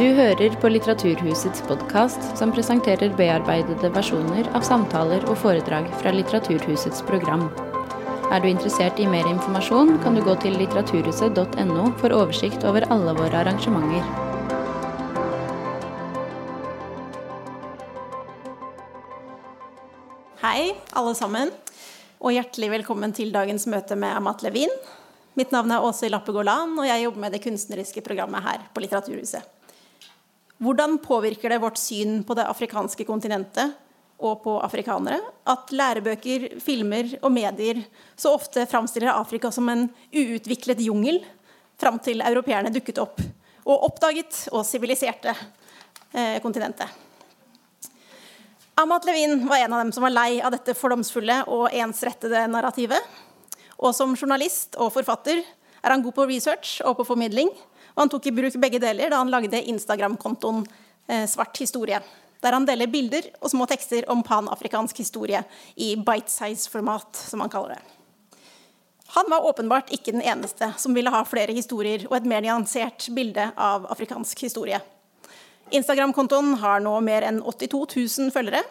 Du hører på Litteraturhusets podkast, som presenterer bearbeidede versjoner av samtaler og foredrag fra Litteraturhusets program. Er du interessert i mer informasjon, kan du gå til litteraturhuset.no for oversikt over alle våre arrangementer. Hei, alle sammen, og hjertelig velkommen til dagens møte med Amat Levin. Mitt navn er Åse Lappegård og jeg jobber med det kunstneriske programmet her på Litteraturhuset. Hvordan påvirker det vårt syn på det afrikanske kontinentet og på afrikanere at lærebøker, filmer og medier så ofte framstiller Afrika som en uutviklet jungel fram til europeerne dukket opp og oppdaget og siviliserte eh, kontinentet? Amat Levin var en av dem som var lei av dette fordomsfulle og ensrettede narrativet. Og som journalist og forfatter er han god på research og på formidling. Og han tok i bruk begge deler da han lagde Instagram-kontoen eh, Svart historie, der han deler bilder og små tekster om panafrikansk historie i bite-size-format, som han kaller det. Han var åpenbart ikke den eneste som ville ha flere historier og et mer nyansert bilde av afrikansk historie. Instagram-kontoen har nå mer enn 82 000 følgere.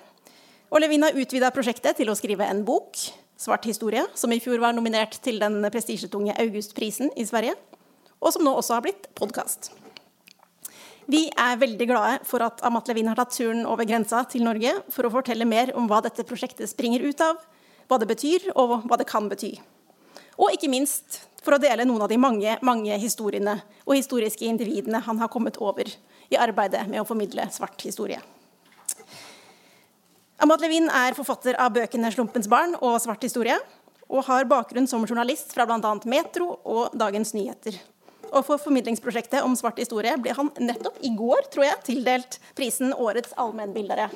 Og Levin har utvida prosjektet til å skrive en bok, 'Svart historie', som i fjor var nominert til den prestisjetunge Augustprisen i Sverige, och som nu också har blivit podcast. Vi är väldigt glada för att Amat Levin har tagit turen över gränsen till Norge för att berätta mer om vad detta projekt springer ut av, vad det betyder och vad det kan betyda. Och inte minst för att dela några av de många, många historierna och historiska individerna han har kommit över i arbetet med att förmedla svart historia. Amat Levin är författare av böckerna 'Slumpens barn' och 'Svart historia och har bakgrund som journalist från bland annat Metro och Dagens Nyheter. Og for formidlingsprosjektet om svart historie ble han nettopp i går tror jeg, tildelt prisen Årets allmennbildere.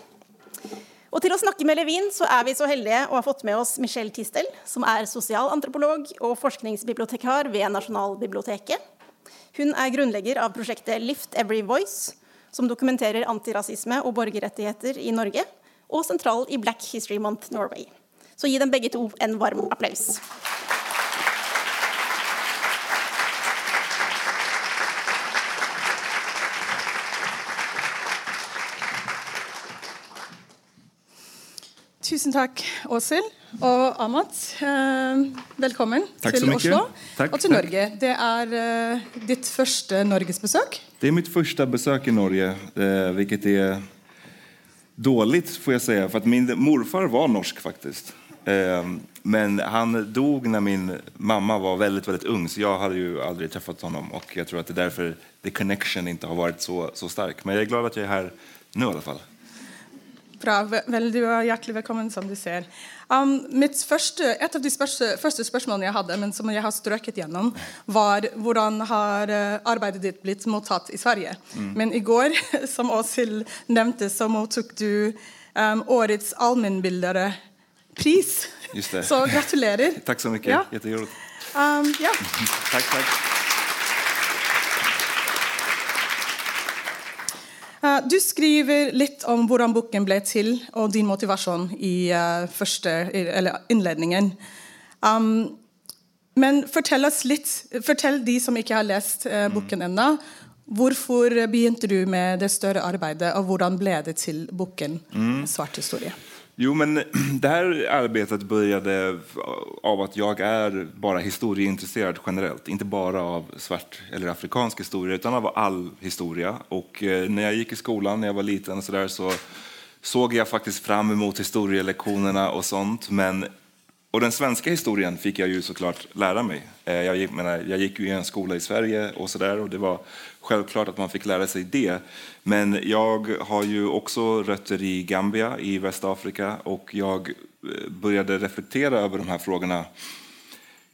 Og til å snakke med Levin så er vi så heldige å ha fått med oss Michelle Tistel, som er sosialantropolog og forskningsbibliotekar ved Nasjonalbiblioteket. Hun er grunnlegger av prosjektet Lift Every Voice, som dokumenterer antirasisme og borgerrettigheter i Norge, og sentral i Black History Month Norway. Så gi dem begge to en varm applaus. Tusen takk, Åshild og Amat. Eh, velkommen Tack så til mycket. Oslo Tack, og til tack. Norge. Det er eh, ditt første norgesbesøk. Det är mitt första besök i Norge, eh, vilket är dåligt får jag säga, för att min morfar var norsk faktiskt. Men han dog när min mamma var väldigt, väldigt ung, så jag hade ju aldrig träffat honom och jag tror att det är därför the connection inte har varit så, så stark. Men jag är glad att jag är här nu i alla fall. Bra. Ve- Vel, du er hjertelig velkommen, som du ser. Um, mitt første, et av de spørste, første spørsmålene jeg hadde, men som jeg har strøket gjennom, var hvordan har eh, arbeidet ditt blitt mottatt i Sverige? Men i går, som Åshild nevnte, så mottok du um, årets det. Så gratulerer. Tack så mycket, Ja. jätteroligt. Um, ja. Tack, tack. Du skriver litt om hvordan boken ble til, og din motivasjon i eh, første, i- eller innledningen. Um, men fortell oss litt, fortell de som ikke har lest eh, boken ennå, hvorfor begynte du med det større arbeidet, og hvordan ble det til boken 'Svart historie'? Jo, men det här arbetet började av att jag är bara historieintresserad generellt. Inte bara av svart eller afrikansk historia, utan av all historia. Och eh, när jag gick i skolan, när jag var liten och så, där, så såg jag faktiskt fram emot historielektionerna och sånt. Men, och den svenska historien fick jag ju såklart lära mig. Eh, jag gick, menar, jag gick ju i en skola i Sverige och så där, och det var självklart att man fick lära sig det. Men jag har ju också rötter i Gambia i Västafrika och jag eh, började reflektera över de här frågorna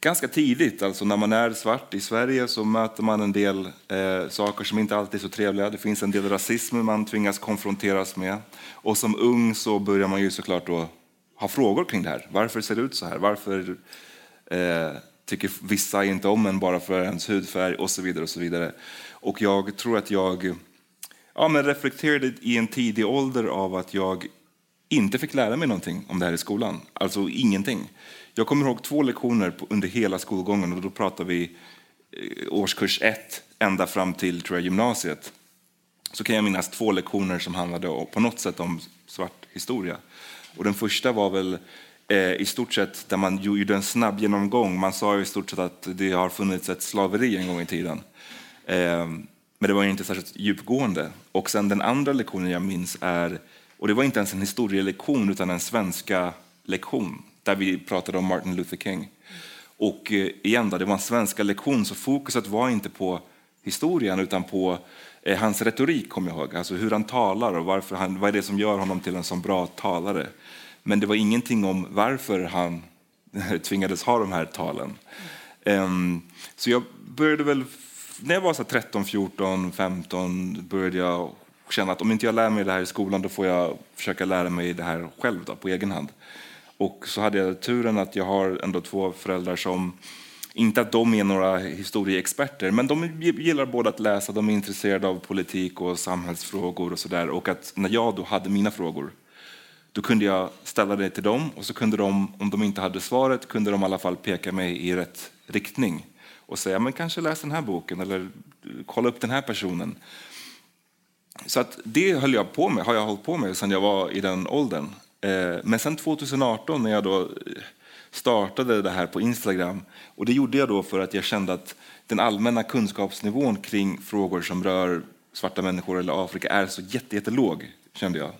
ganska tidigt. Alltså när man är svart i Sverige så möter man en del eh, saker som inte alltid är så trevliga. Det finns en del rasism man tvingas konfronteras med. Och som ung så börjar man ju såklart då ha frågor kring det här. Varför ser det ut så här? Varför eh, tycker vissa inte om en bara för ens hudfärg och så vidare. Och så vidare. Och jag tror att jag ja, men reflekterade i en tidig ålder av att jag inte fick lära mig någonting om det här i skolan. Alltså ingenting. Jag kommer ihåg två lektioner under hela skolgången och då pratar vi eh, årskurs ett ända fram till tror jag, gymnasiet. så kan jag minnas två lektioner som handlade på något sätt om svart historia. Och den första var väl eh, i stort sett där man gjorde en snabb genomgång. Man sa i stort sett att det har funnits ett slaveri en gång i tiden. Eh, men det var inte särskilt djupgående. Och sen den andra lektionen jag minns är, och det var inte ens en historielektion utan en svenska lektion där vi pratade om Martin Luther King. Och eh, igen, då, det var en svenska lektion så fokuset var inte på historien utan på Eh, hans retorik, kommer jag ihåg. Alltså hur han talar och varför han, vad är det som gör honom till en så bra talare. Men det var ingenting om varför han tvingades ha de här talen. Um, så jag började väl, när jag var så 13, 14, 15 började jag känna att om inte jag lär mig det här i skolan då får jag försöka lära mig det här själv då, på egen hand. Och så hade jag turen att jag har ändå två föräldrar som inte att de är några historieexperter, men de gillar både att läsa, de är intresserade av politik och samhällsfrågor och sådär. Och att när jag då hade mina frågor, då kunde jag ställa det till dem och så kunde de, om de inte hade svaret, kunde de i alla fall peka mig i rätt riktning och säga, men kanske läs den här boken eller kolla upp den här personen. Så att det höll jag på med, har jag hållit på med sedan jag var i den åldern. Eh, men sen 2018 när jag då startade det här på Instagram. Och det gjorde jag då för att jag kände att den allmänna kunskapsnivån kring frågor som rör svarta människor eller Afrika är så jättelåg, kände jag.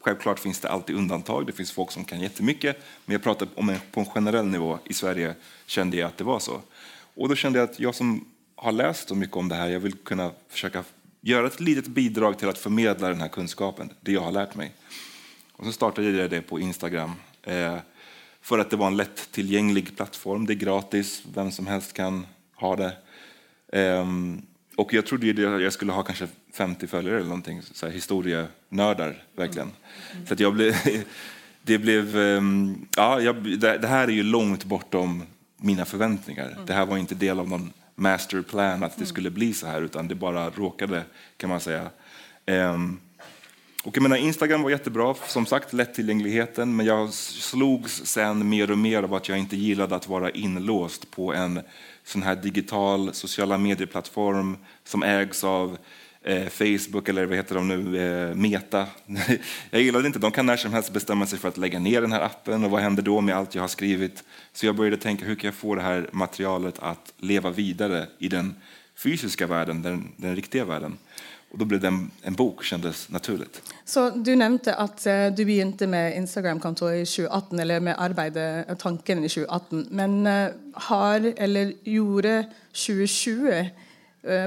Självklart finns det alltid undantag, det finns folk som kan jättemycket, men jag pratar om en, på en generell nivå i Sverige kände jag att det var så. Och då kände jag att jag som har läst så mycket om det här, jag vill kunna försöka göra ett litet bidrag till att förmedla den här kunskapen, det jag har lärt mig. Och så startade jag det på Instagram. Eh, för att det var en lättillgänglig plattform. Det är gratis, vem som helst kan ha det. Um, och jag trodde ju att jag skulle ha kanske 50 följare eller någonting, så här historienördar verkligen. Mm. Så att jag blev, det blev, um, ja, jag, det, det, här är ju långt bortom mina förväntningar. Mm. Det här var inte del av någon masterplan att det mm. skulle bli så här, utan det bara råkade kan man säga. Um, och jag menar, Instagram var jättebra, som sagt lättillgängligheten, men jag slogs sen mer och mer av att jag inte gillade att vara inlåst på en sån här digital sociala medieplattform som ägs av eh, Facebook eller vad heter de nu, eh, Meta. jag gillade inte, de kan när som helst bestämma sig för att lägga ner den här appen och vad händer då med allt jag har skrivit? Så jag började tänka, hur kan jag få det här materialet att leva vidare i den fysiska världen, den, den riktiga världen? Och då blev det en, en bok, kändes naturligt. Så du nämnde att eh, du började med Instagram-konto i 2018, eller med arbeidet, eh, tanken i 2018. Men eh, har, eller gjorde 2020,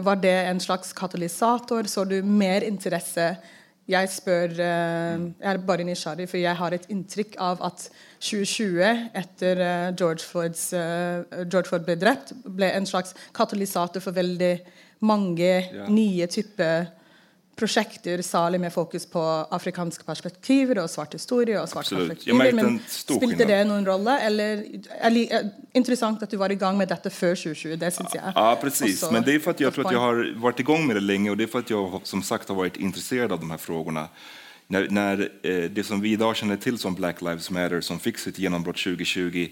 var det en slags katalysator? Så du mer intresse? Jag spör, jag är bara nyfiken, för jag har ett intryck av att 2020, efter George, Floyds, George Floyd blev drept, blev en slags katalysator för väldigt, mange ja. nye typer prosjekter, særlig med fokus på afrikanske perspektiver og svart historie. og svart Absolut. Men spilte det noen rolle? Eller, är intressant att du var igång med detta för 2020, det syns jag. Ja, precis. Men det är för att jag tror att jag har varit igång med det länge och det är för att jag som sagt har varit intresserad av de här frågorna. När, när eh, det som vi idag känner till som Black Lives Matter, som fick sitt genombrott 2020,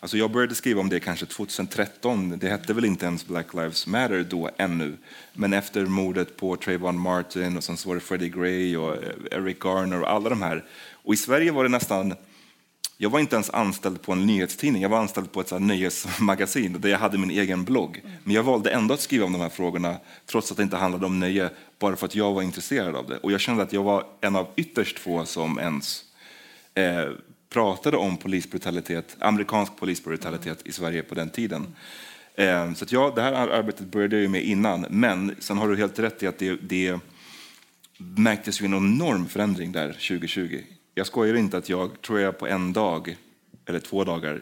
alltså jag började skriva om det kanske 2013. Det hette väl inte ens Black Lives Matter då ännu. Men efter mordet på Trayvon Martin och sen så var det Freddie Gray och eh, Eric Garner och alla de här. Och i Sverige var det nästan jag var inte ens anställd på en nyhetstidning, jag var anställd på ett så nöjesmagasin där jag hade min egen blogg. Men jag valde ändå att skriva om de här frågorna trots att det inte handlade om nöje, bara för att jag var intresserad av det. Och jag kände att jag var en av ytterst få som ens eh, pratade om polisbrutalitet, amerikansk polisbrutalitet i Sverige på den tiden. Eh, så att ja, det här arbetet började jag med innan, men sen har du helt rätt i att det, det märktes ju en enorm förändring där 2020 jag skojar inte att jag, tror jag på en dag, eller två dagar,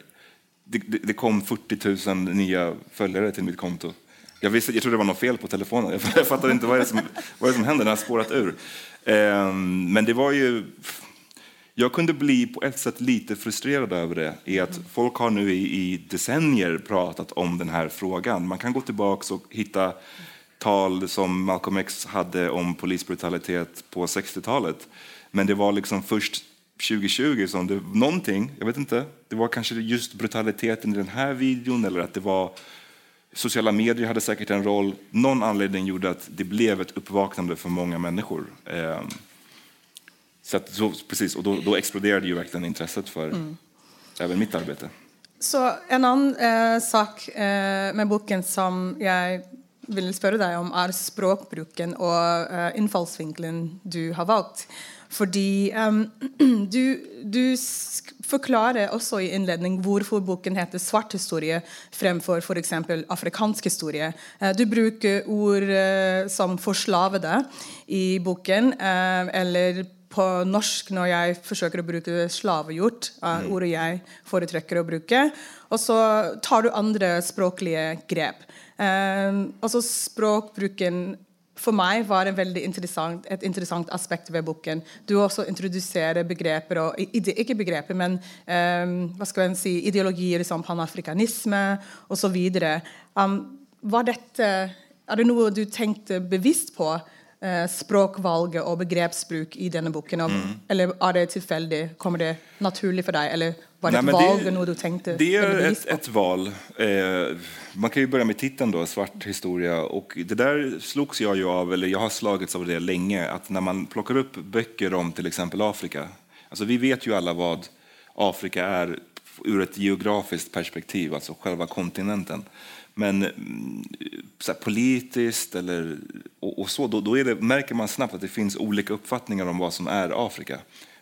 det, det, det kom 40 000 nya följare till mitt konto. Jag, visste, jag trodde det var något fel på telefonen. Jag, fattade inte vad det, som, vad det som hände, den har spårat ur. Um, men det var ju... Jag kunde bli på ett sätt lite frustrerad över det, i att folk har nu i, i decennier pratat om den här frågan. Man kan gå tillbaka och hitta tal som Malcolm X hade om polisbrutalitet på 60-talet. Men det var liksom först 2020 som det någonting, jag vet inte, det var kanske just brutaliteten i den här videon eller att det var sociala medier hade säkert en roll. Någon anledning gjorde att det blev ett uppvaknande för många människor. Eh, så, att, så precis, och då, då, exploderade ju verkligen intresset för mm. även mitt arbete. Så en annan eh, sak eh, med boken som jag vill fråga dig om är språkbruken och eh, infallsvinkeln du har valt. Fordi um, du, du, forklarer også i innledning hvorfor boken heter 'svart historie' fremfor f.eks. afrikansk historie. Uh, du bruker ord uh, som 'forslavede' i boken, uh, eller på norsk når jeg forsøker å bruke 'slavegjort', er mm. ordet jeg foretrekker å bruke. Og så tar du andre språklige grep. Um, altså Språkbruken för mig var en väldigt intressant, ett intressant aspekt ved boken. Du også introduserer begreper, og, ikke begreper, men ehm, um, vad ska man säga, ideologier som panafrikanism och så vidare. Um, var detta, är det något du tänkte bevisst på? Uh, språkvalget og begrepsbruk i denne boken? Mm. Eller er det tilfeldig? Kommer det naturlig for deg? Eller var det Nej, ett val? Det, något du tänkte? Det är ett, ett, val. Eh, man kan ju börja med titeln då, Svart historia. Och det där slogs jag ju av, eller jag har slagits av det länge, att när man plockar upp böcker om till exempel Afrika. Alltså vi vet ju alla vad Afrika är ur ett geografiskt perspektiv, alltså själva kontinenten. Men mm, så här, politiskt eller, och, och så, då, då det, märker man snabbt att det finns olika uppfattningar om vad som är Afrika.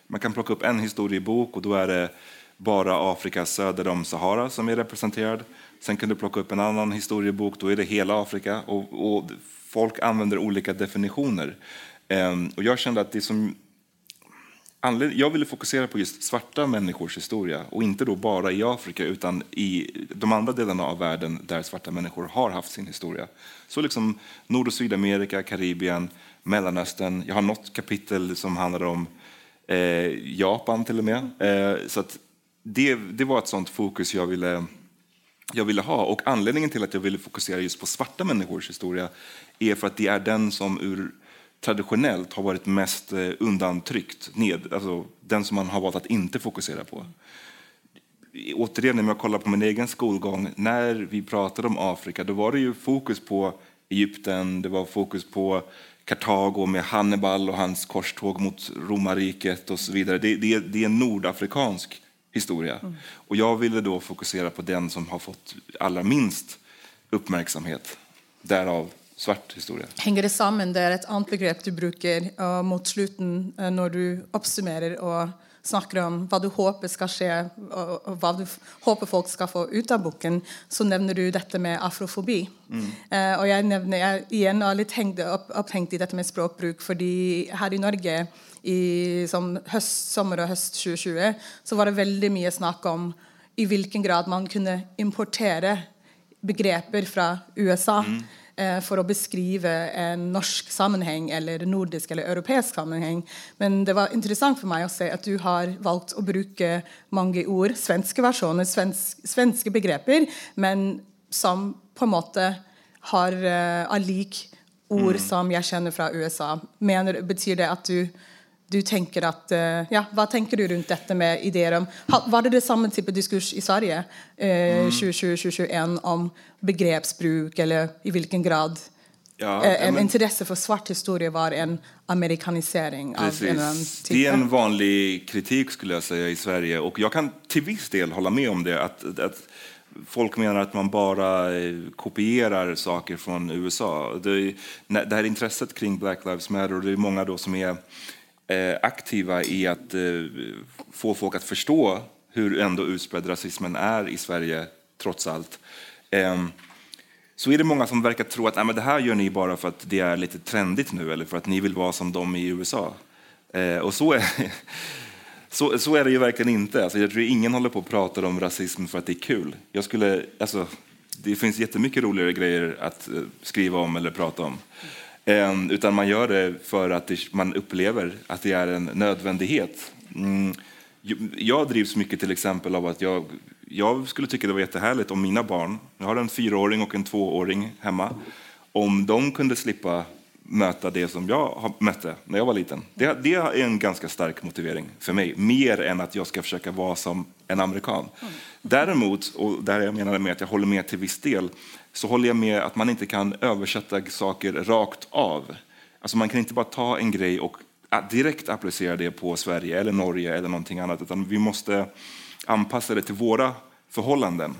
Man kan plocka upp en historiebok och då är det bara Afrika söder om Sahara som är representerad. Sen kan du plocka upp en annan historiebok, då är det hela Afrika. Och, och folk använder olika definitioner. Um, och jag kände att det som jag ville fokusera på just svarta människors historia och inte då bara i Afrika utan i de andra delarna av världen där svarta människor har haft sin historia. Så liksom Nord och Sydamerika, Karibien, Mellanöstern. Jag har något kapitel som handlar om eh, Japan till och med. Eh, så att det, det var ett sånt fokus jag ville, jag ville ha. Och anledningen till att jag ville fokusera just på svarta människors historia är för att det är den som ur traditionellt har varit mest eh, undantryckt, ned, alltså den som man har valt att inte fokusera på. Återigen, om jag kollar på min egen skolgång, när vi pratade om Afrika, då var det ju fokus på Egypten, det var fokus på Kartago med Hannibal och hans korståg mot romarriket och så vidare. Det, det, det är en nordafrikansk historia. Mm. Och jag ville då fokusera på den som har fått allra minst uppmärksamhet. Därav svart historia. Hänger det samman? Det är ett annat begrepp du brukar uh, mot slutet uh, när du uppsummerar och snackar om vad du hoppas ska ske och, och vad du hoppas folk ska få ut av boken så nämner du detta med afrofobi. Mm. Uh, och jag nämner jag igen är lite hängd, upp, upphängt i detta med språkbruk för här i Norge i som höst, sommar och höst 2020 så var det väldigt mycket snack om i vilken grad man kunde importera begrepp från USA mm. Eh, för att beskriva en norsk sammanhang eller nordisk eller europeisk sammanhang. Men det var intressant för mig att se att du har valt att bruka många ord, svenska versioner, svensk, svenska begrepp, men som på något sätt har uh, lik ord mm. som jag känner från USA. Menar, betyder det att du du tänker att, eh, ja, vad tänker du runt detta med idéer om, var det, samma typ av diskurs i Sverige eh, mm. 2020-2021 om begreppsbruk eller i vilken grad ja, eh, en men, intresse för svart historia var en amerikanisering precis. av en typ? Det är en vanlig kritik skulle jag säga i Sverige och jag kan till viss del hålla med om det. Att, att folk menar att man bara eh, kopierar saker från USA. Det, det här intresset kring Black Lives Matter, och det är många då som är Eh, aktiva i att eh, få folk att förstå hur ändå utspridd rasismen är i Sverige, trots allt. Ehm, så är det många som verkar tro att men det här gör ni bara för att det är lite trendigt nu eller för att ni vill vara som de i USA. Eh, och så är, så, så är det ju verkligen inte. Alltså, jag tror ingen håller på att prata om rasism för att det är kul. Jag skulle, alltså, det finns jättemycket roligare grejer att eh, skriva om eller prata om. Ehm, utan man gör det för att man upplever att det är en nödvändighet. Mm. Jag drivs mycket till exempel av att jag, jag skulle tycka det var jättehärligt om mina barn, jag har en fyraåring och en tvååring hemma, om de kunde slippa möta det som jag mötte när jag var liten. Det, det, är en ganska stark motivering för mig, mer än att jag ska försöka vara som en amerikan. Mm. Däremot, och där jag menar med att jag håller med till viss del, så håller jag med att man inte kan översätta saker rakt av. Alltså man kan inte bara ta en grej och direkt applicera det på Sverige eller Norge eller någonting annat, utan vi måste anpassa det till våra förhållanden.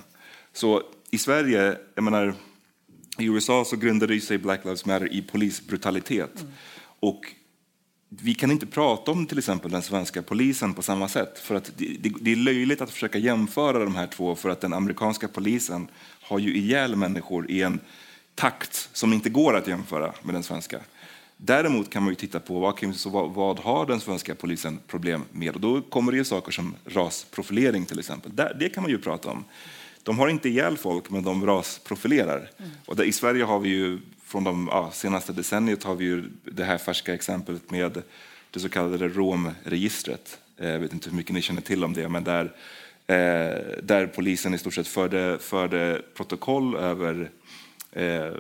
Så i Sverige, jag menar, i USA så grundade sig Black Lives Matter i polisbrutalitet. Mm. Och vi kan inte prata om till exempel den svenska polisen på samma sätt. För att det, det, det, är löjligt att försöka jämföra de här två för att den amerikanska polisen har ju ihjäl människor i en takt som inte går att jämföra med den svenska. Däremot kan man ju titta på vad, vad, vad har den svenska polisen problem med? Och då kommer det ju saker som rasprofilering till exempel. Det kan man ju prata om. De har inte ihjäl folk, men de rasprofilerar. Mm. Och där, I Sverige har vi ju från de ja, senaste decenniet har vi ju det här färska exemplet med det så kallade romregistret. Eh, jag vet inte hur mycket ni känner till om det, men där, Eh, där polisen i stort sett förde, förde protokoll över eh,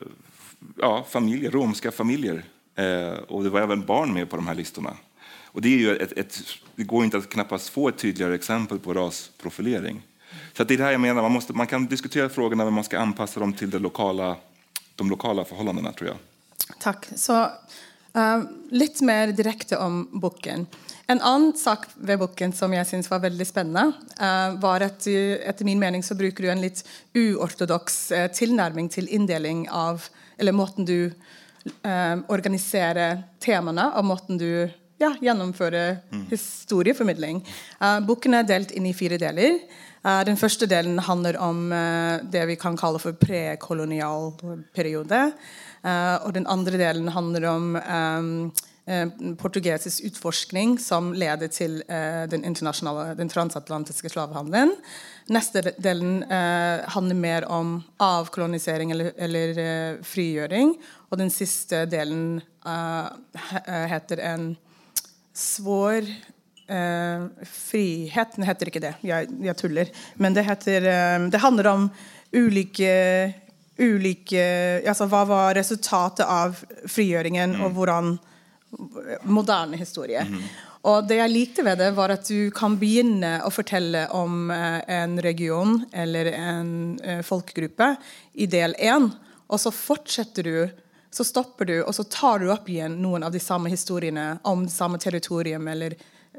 ja, familjer, romska familjer. Eh, och det var även barn med på de här listorna. Och det, är ju ett, ett, det går inte att knappast få ett tydligare exempel på rasprofilering. Så det är det här jag menar, man, måste, man kan diskutera frågorna men man ska anpassa dem till det lokala, de lokala förhållandena tror jag. Tack. Så uh, lite mer direkt om boken. En annan sak med boken som jag syns var väldigt spännande uh, var att du, efter min mening så brukar du en lite uortodox uh, tillnärmning till indelning av, eller måten du uh, organiserar temana och måten du ja, genomföra mm. historieförmedling. Uh, boken är delt in i fyra delar. Uh, den första delen handlar om uh, det vi kan kalla för prekolonial period. Uh, och den andra delen handlar om um, portugisisk utforskning som leder till den internationella, den transatlantiska slavhandeln. Nästa delen handlar mer om avkolonisering eller, eller frigöring. Och den sista delen heter en svår eh, frihet heter ikke det, jeg, jeg tuller. Men det heter eh, Det handler om ulike ulike altså Hva var resultatet av frigjøringen, mm. og hvordan Moderne historie. Mm. Og det jeg likte ved det, var at du kan begynne å fortelle om eh, en region eller en eh, folkegruppe i del én, og så fortsetter du så stopper du, og så tar du opp igjen noen av de samme historiene om det samme territorium eller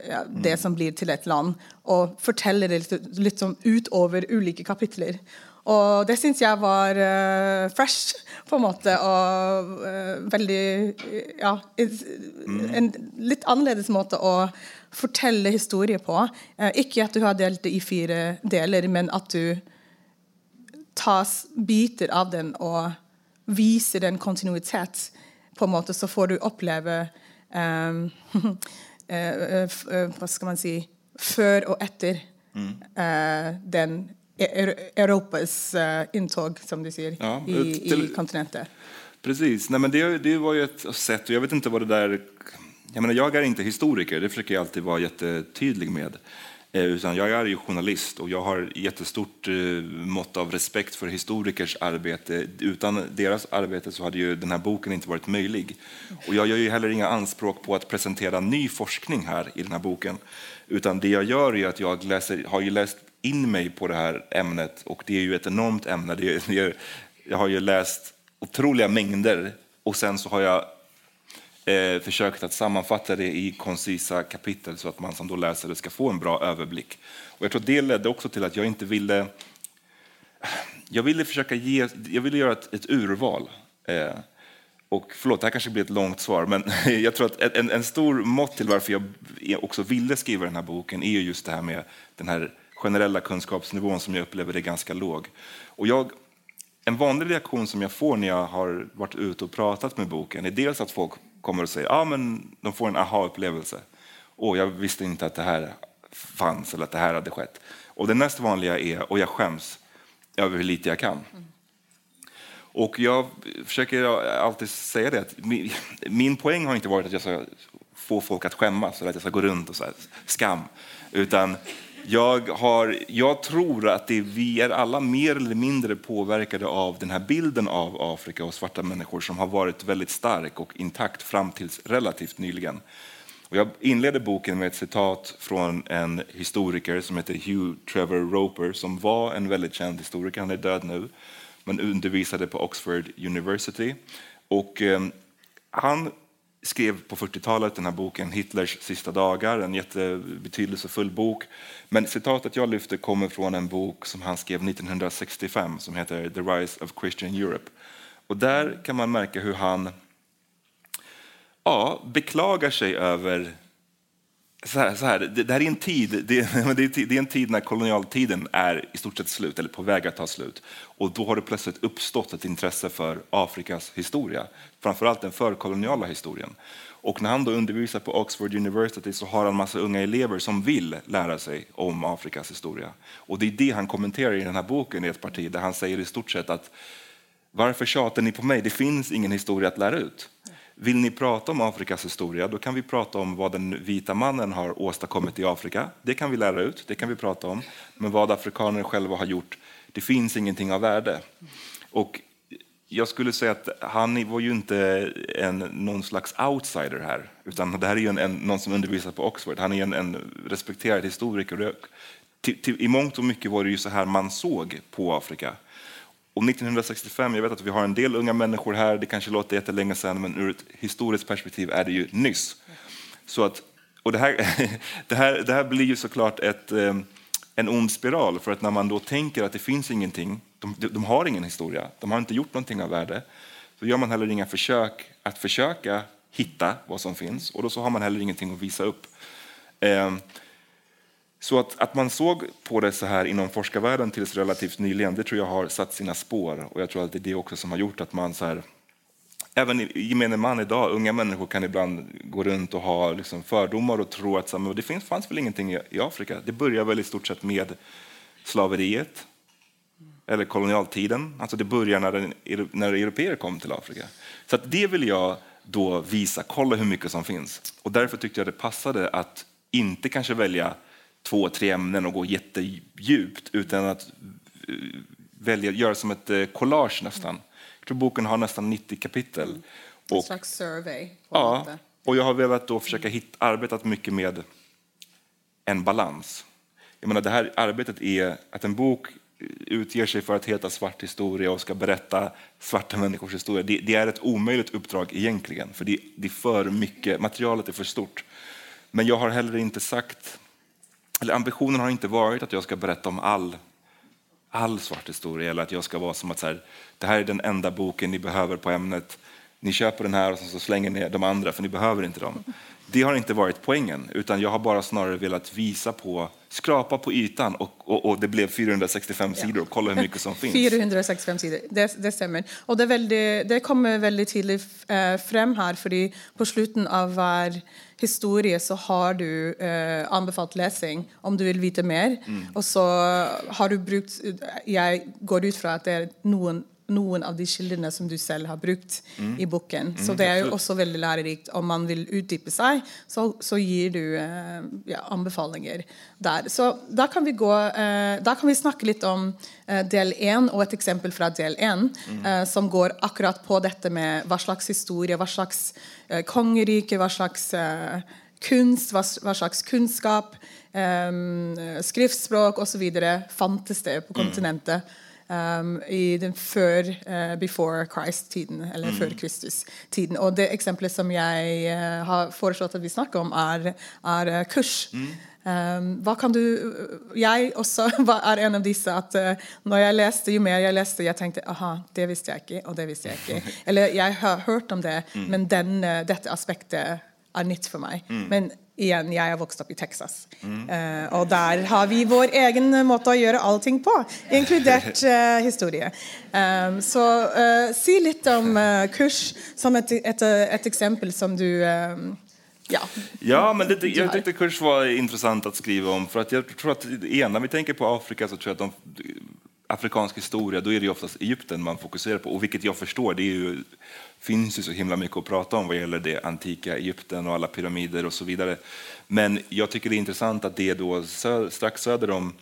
ja, det som blir til et land, og forteller det litt, litt sånn utover ulike kapitler. Og det syns jeg var uh, fresh, på en måte, og uh, veldig Ja, en litt annerledes måte å fortelle historie på. Uh, ikke at du har delt det i fire deler, men at du tas biter av den og viser den kontinuitet, på en måte, så får du oppleve um, hva skal man si før og etter mm. den Europas intåg, som du säger, ja, i, till, i kontinentet. Precis. Nej, men det, det var ju ett sätt, och jag vet inte vad det där... Jag, menar, jag är inte historiker, det försöker jag alltid vara jättetydlig med. Eh, utan jag är ju journalist och jag har jättestort eh, mått av respekt för historikers arbete. Utan deras arbete så hade ju den här boken inte varit möjlig. Och jag gör ju heller inga anspråk på att presentera ny forskning här i den här boken. Utan det jag gör är att jag läser, har ju läst in mig på det här ämnet och det är ju ett enormt ämne. Det är, jag har ju läst otroliga mängder och sen så har jag eh, försökt att sammanfatta det i koncisa kapitel så att man som då läsare ska få en bra överblick. Och jag tror det ledde också till att jag inte ville... Jag ville försöka ge, jag ville göra ett, ett urval. Eh, och förlåt, det här kanske blir ett långt svar, men jag tror att en, en stor mått till varför jag också ville skriva den här boken är just det här med den här generella kunskapsnivån som jag upplever är ganska låg. Och jag, en vanlig reaktion som jag får när jag har varit ute och pratat med boken är dels att folk kommer och säger att men de får en aha-upplevelse. Åh, jag visste inte att det här fanns eller att det här hade skett. Och det näst vanliga är, och jag skäms över hur lite jag kan. Och jag försöker alltid säga det, att min, min poäng har inte varit att jag ska få folk att skämmas eller att jag ska gå runt och så här, skam. Utan jag, har, jag tror att det, vi är alla mer eller mindre påverkade av den här bilden av Afrika och svarta människor som har varit väldigt stark och intakt fram tills relativt nyligen. Och jag inleder boken med ett citat från en historiker som heter Hugh Trevor Roper som var en väldigt känd historiker, han är död nu, men undervisade på Oxford University. Och, eh, han skrev på 40-talet den här boken Hitlers sista dagar, en jättebetydelsefull bok. Men citatet jag lyfter kommer från en bok som han skrev 1965 som heter The Rise of Christian Europe. Och där kan man märka hur han ja, beklagar sig över så här, så här, det, det, här är en tid, det, det, är en tid när kolonialtiden är i stort sett slut, eller på väg att ta slut. Och då har det plötsligt uppstått ett intresse för Afrikas historia, framförallt den förkoloniala historien. Och när han då undervisar på Oxford University så har han massa unga elever som vill lära sig om Afrikas historia. Och det är det han kommenterar i den här boken i ett parti där han säger i stort sett att varför tjatar ni på mig? Det finns ingen historia att lära ut. Vill ni prata om Afrikas historia, då kan vi prata om vad den vita mannen har åstadkommit i Afrika. Det kan vi lära ut, det kan vi prata om. Men vad afrikaner själva har gjort, det finns ingenting av värde. Och jag skulle säga att han var ju inte en, någon slags outsider här, utan det här är ju en, en, någon som undervisar på Oxford. Han är en, en respekterad historiker. Till, till, I mångt och mycket var det ju så här man såg på Afrika. Och 1965, jag vet att vi har en del unga människor här, det kanske låter jättelänge sedan, men ur ett historiskt perspektiv är det ju nyss. Så att, och det, här, det, här, det här blir ju såklart ett, eh, en ond spiral, för att när man då tänker att det finns ingenting, de, de har ingen historia, de har inte gjort någonting av värde, så gör man heller inga försök att försöka hitta vad som finns, och då så har man heller ingenting att visa upp. Ehm, så att, att man såg på det så här inom forskarvärlden tills relativt nyligen, det tror jag har satt sina spår. Och jag tror att det är det också som har gjort att man så här, även gemene man idag, unga människor kan ibland gå runt och ha liksom fördomar och tro att det finns, fanns väl ingenting i Afrika. Det börjar väl i stort sett med slaveriet eller kolonialtiden. Alltså det börjar när, den, när europeer kom till Afrika. Så att det vill jag då visa, kolla hur mycket som finns. Och därför tyckte jag det passade att inte kanske välja två, tre ämnen och gå jättedjupt utan att eh, välja, göra som ett eh, collage nästan. Jag tror boken har nästan 90 kapitel. Mm. Och, en slags survey. Ja, och jag har velat då försöka hitta, arbetat mycket med en balans. Jag menar, det här arbetet är att en bok utger sig för att heta Svart historia och ska berätta svarta människors historia. Det, det är ett omöjligt uppdrag egentligen, för det, det är för mycket, materialet är för stort. Men jag har heller inte sagt eller ambitionen har inte varit att jag ska berätta om all, all svart historia eller att jag ska vara som att så här, det här är den enda boken ni behöver på ämnet. Ni köper den här och så slänger ni de andra för ni behöver inte dem. Det har inte varit poängen, utan jag har bara snarare velat visa på, skrapa på ytan och, och, och det blev 465 ja. sidor och kolla hur mycket som finns. 465 sidor, det, det stämmer. Och det, väldigt, det kommer väldigt tydligt äh, fram här, för på slutet av var historie så har du eh, anbefalt läsning om du vill veta mer. Mm. Och så har du brukt, jag går ut från att det är någon noen av de kildene som du själv har brukt mm. i boken. Mm, så det är ju också väldigt lärorikt. Om man vill utdype sig så, så ger du eh, ja, anbefalinger där. Så där kan vi gå, eh, där kan vi snacka lite om eh, del 1 och ett exempel från del 1 mm. Eh, som går akkurat på detta med vad slags historia, vad slags eh, kongerike, vad slags eh, kunst, vad, vad slags kunskap, eh, skriftspråk och så vidare fanns det på mm. Um, i den för uh, before Christ-tiden, eller mm. för Kristus-tiden. Och det exemplet som jag uh, har föreslått att vi snackar om är, är uh, kurs. Mm. Um, vad kan du, jag också är en av dessa att uh, när jag läste, ju mer jag läste, jag tänkte aha, det visste jag inte och det visste jag inte. Eller jag har hört om det, mm. men den, detta aspektet är nytt för mig. Mm. Men igen, jag är vuxen upp i Texas. Mm. Uh, och där har vi vår egen måte att göra allting på, inkluderat uh, historia. Um, så uh, si lite om kurs som ett, ett, ett, exempel som du um, Ja, ja men det, jag tyckte kurs var intressant att skriva om. För att jag tror att när vi tänker på Afrika så tror jag att de, afrikansk historia, då är det oftast Egypten man fokuserar på. Och vilket jag förstår, det är ju, finns ju så himla mycket att prata om vad gäller det antika Egypten och alla pyramider och så vidare. Men jag tycker det är intressant att det då sö strax söder om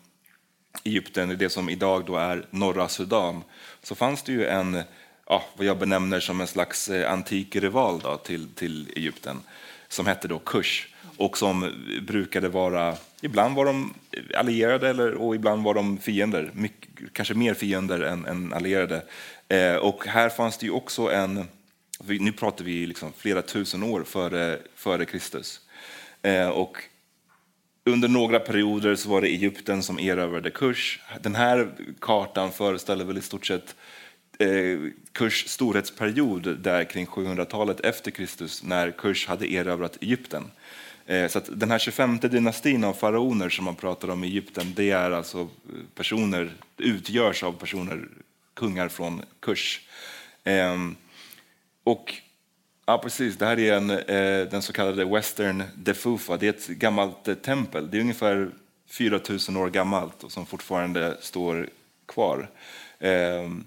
Egypten, det som idag då är norra Sudan, så fanns det ju en, ja, vad jag benämner som en slags eh, antik rival då, till, till Egypten, som hette då Kush och som brukade vara, ibland var de allierade eller, och ibland var de fiender, mycket, kanske mer fiender än, än allierade. Eh, och här fanns det ju också en, nu pratar vi liksom flera tusen år före, före Kristus. Eh, och under några perioder så var det Egypten som erövrade Kush. Den här kartan föreställer väl i stort sett eh, Kush storhetsperiod där kring 700-talet efter Kristus när Kush hade erövrat Egypten. Eh, så den här 25 dynastin av faraoner som man pratar om i Egypten, det är alltså eh, personer, utgörs av personer, kungar från Kush. Ehm, och Ja, precis. Det här är en, eh, den så kallade Western Defufa. Det är ett gammalt tempel. Det är ungefär 4000 år gammalt och som fortfarande står kvar. Ehm,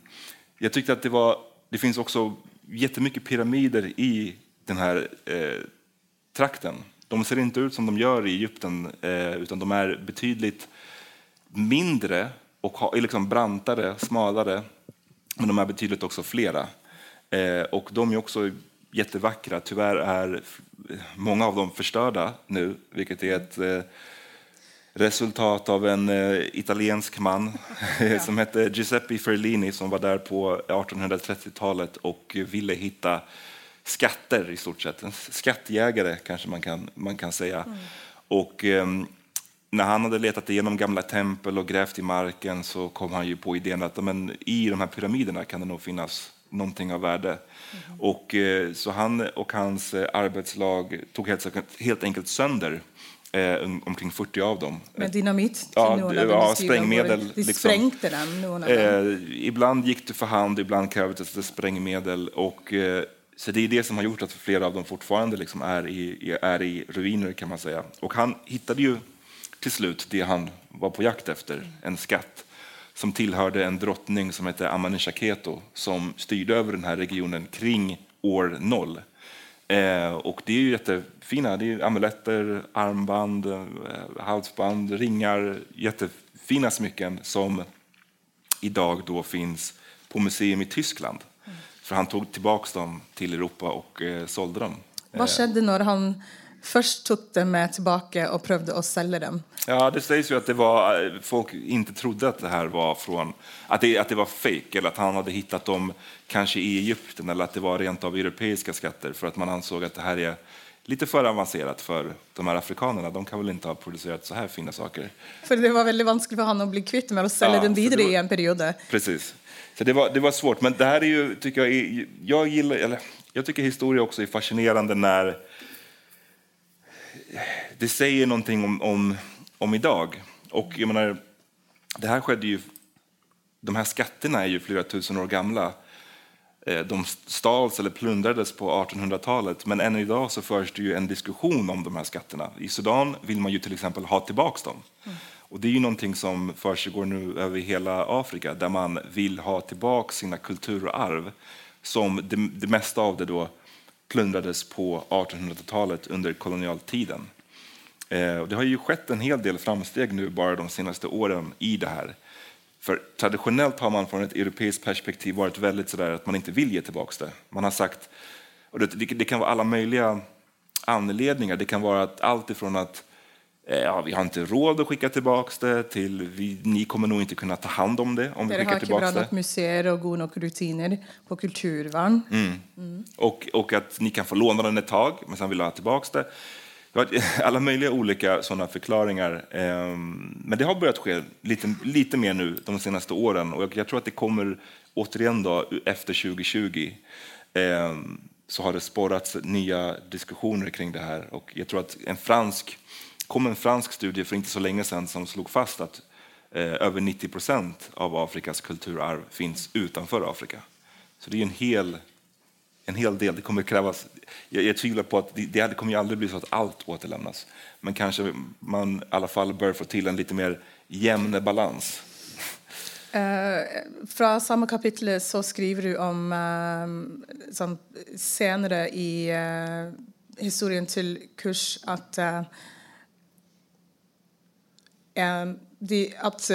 jag tyckte att det var... Det finns också jättemycket pyramider i den här eh, trakten. De ser inte ut som de gör i Egypten, eh, utan de är betydligt mindre och ha, liksom brantare, smalare, men de är betydligt också flera. Eh, och de är också jättevackra. Tyvärr är många av dem förstörda nu, vilket är ett eh, resultat av en italiensk man som hette Giuseppe Ferlini som var där på 1830-talet och ville hitta skatter i stort sett. En skattjägare kanske man kan, man kan säga. Mm. Och, eh, när han hade letat igenom gamla tempel och grävt i marken så kom han ju på idén att men, i de här pyramiderna kan det nog finnas någonting av värde. Mm. Och, eh, så han och hans eh, arbetslag tog helt, helt enkelt sönder eh, omkring 40 av dem. Med dynamit? Ja, ja sprängmedel. De liksom. sprängte den? Eh, ibland gick det för hand, ibland krävdes det sprängmedel. Och, eh, så det är det som har gjort att flera av dem fortfarande liksom är, i, är i ruiner kan man säga. Och han hittade ju till slut det han var på jakt efter, en skatt som tillhörde en drottning som hette Amanishakheto som styrde över den här regionen kring år noll. Eh, och det är ju jättefina, det är amuletter, armband, eh, halsband, ringar, jättefina smycken som idag då finns på museum i Tyskland. För han tog tillbaka dem till Europa och eh, sålde dem. Vad skedde när han först tog dem med tillbaka och prövade att sälja dem? Ja, det sägs ju att det var, folk inte trodde att det här var från, att det, att det var fake eller att han hade hittat dem kanske i Egypten eller att det var rent av europeiska skatter för att man ansåg att det här är lite för avancerat för de här afrikanerna. De kan väl inte ha producerat så här fina saker. För det var väldigt vanskligt för honom att bli kvitt med att sälja ja, den vidare var, i en period. Precis. Så det var, det var svårt. Men det här är ju, tycker jag, jag gillar, eller jag tycker historia också är fascinerande när det säger någonting om, om om idag. Och jag menar, det här skedde ju, de här skatterna är ju flera tusen år gamla. Eh, de stals eller plundrades på 1800-talet, men än idag så förs det ju en diskussion om de här skatterna. I Sudan vill man ju till exempel ha tillbaka dem. Mm. Och det är ju någonting som försiggår nu över hela Afrika, där man vill ha tillbaka sina kulturarv, som det, det mesta av det då plundrades på 1800-talet under kolonialtiden. Eh, det har ju skett en hel del framsteg nu bara de senaste åren i det här. För traditionellt har man från ett europeiskt perspektiv varit väldigt sådär att man inte vill ge tillbaka det. Man har sagt, och det, det kan vara alla möjliga anledningar. Det kan vara att allt ifrån att ja, vi har inte råd att skicka tillbaka det till vi, ni kommer nog inte kunna ta hand om det om vi skickar tillbaka det. museer och goda rutiner på kulturvärn. Mm. Mm. Och, och att ni kan få låna den ett tag, men sen vill ha tillbaka det. Har alla möjliga olika sådana förklaringar. Ehm, men det har börjat ske lite, lite mer nu de senaste åren och jag tror att det kommer återigen då, efter 2020 ehm, så har det sporrats nya diskussioner kring det här. Och jag tror att en fransk, kom en fransk studie för inte så länge sedan som slog fast att eh, över 90 procent av Afrikas kulturarv finns utanför Afrika. Så det är en hel en hel del. Det kommer krävas, jag, jag tvivlar på att det, det kommer ju aldrig bli så att allt återlämnas. Men kanske man i alla fall bör få till en lite mer jämn balans. Uh, från samma kapitel så skriver du om uh, som senare i uh, historien till kurs att uh, att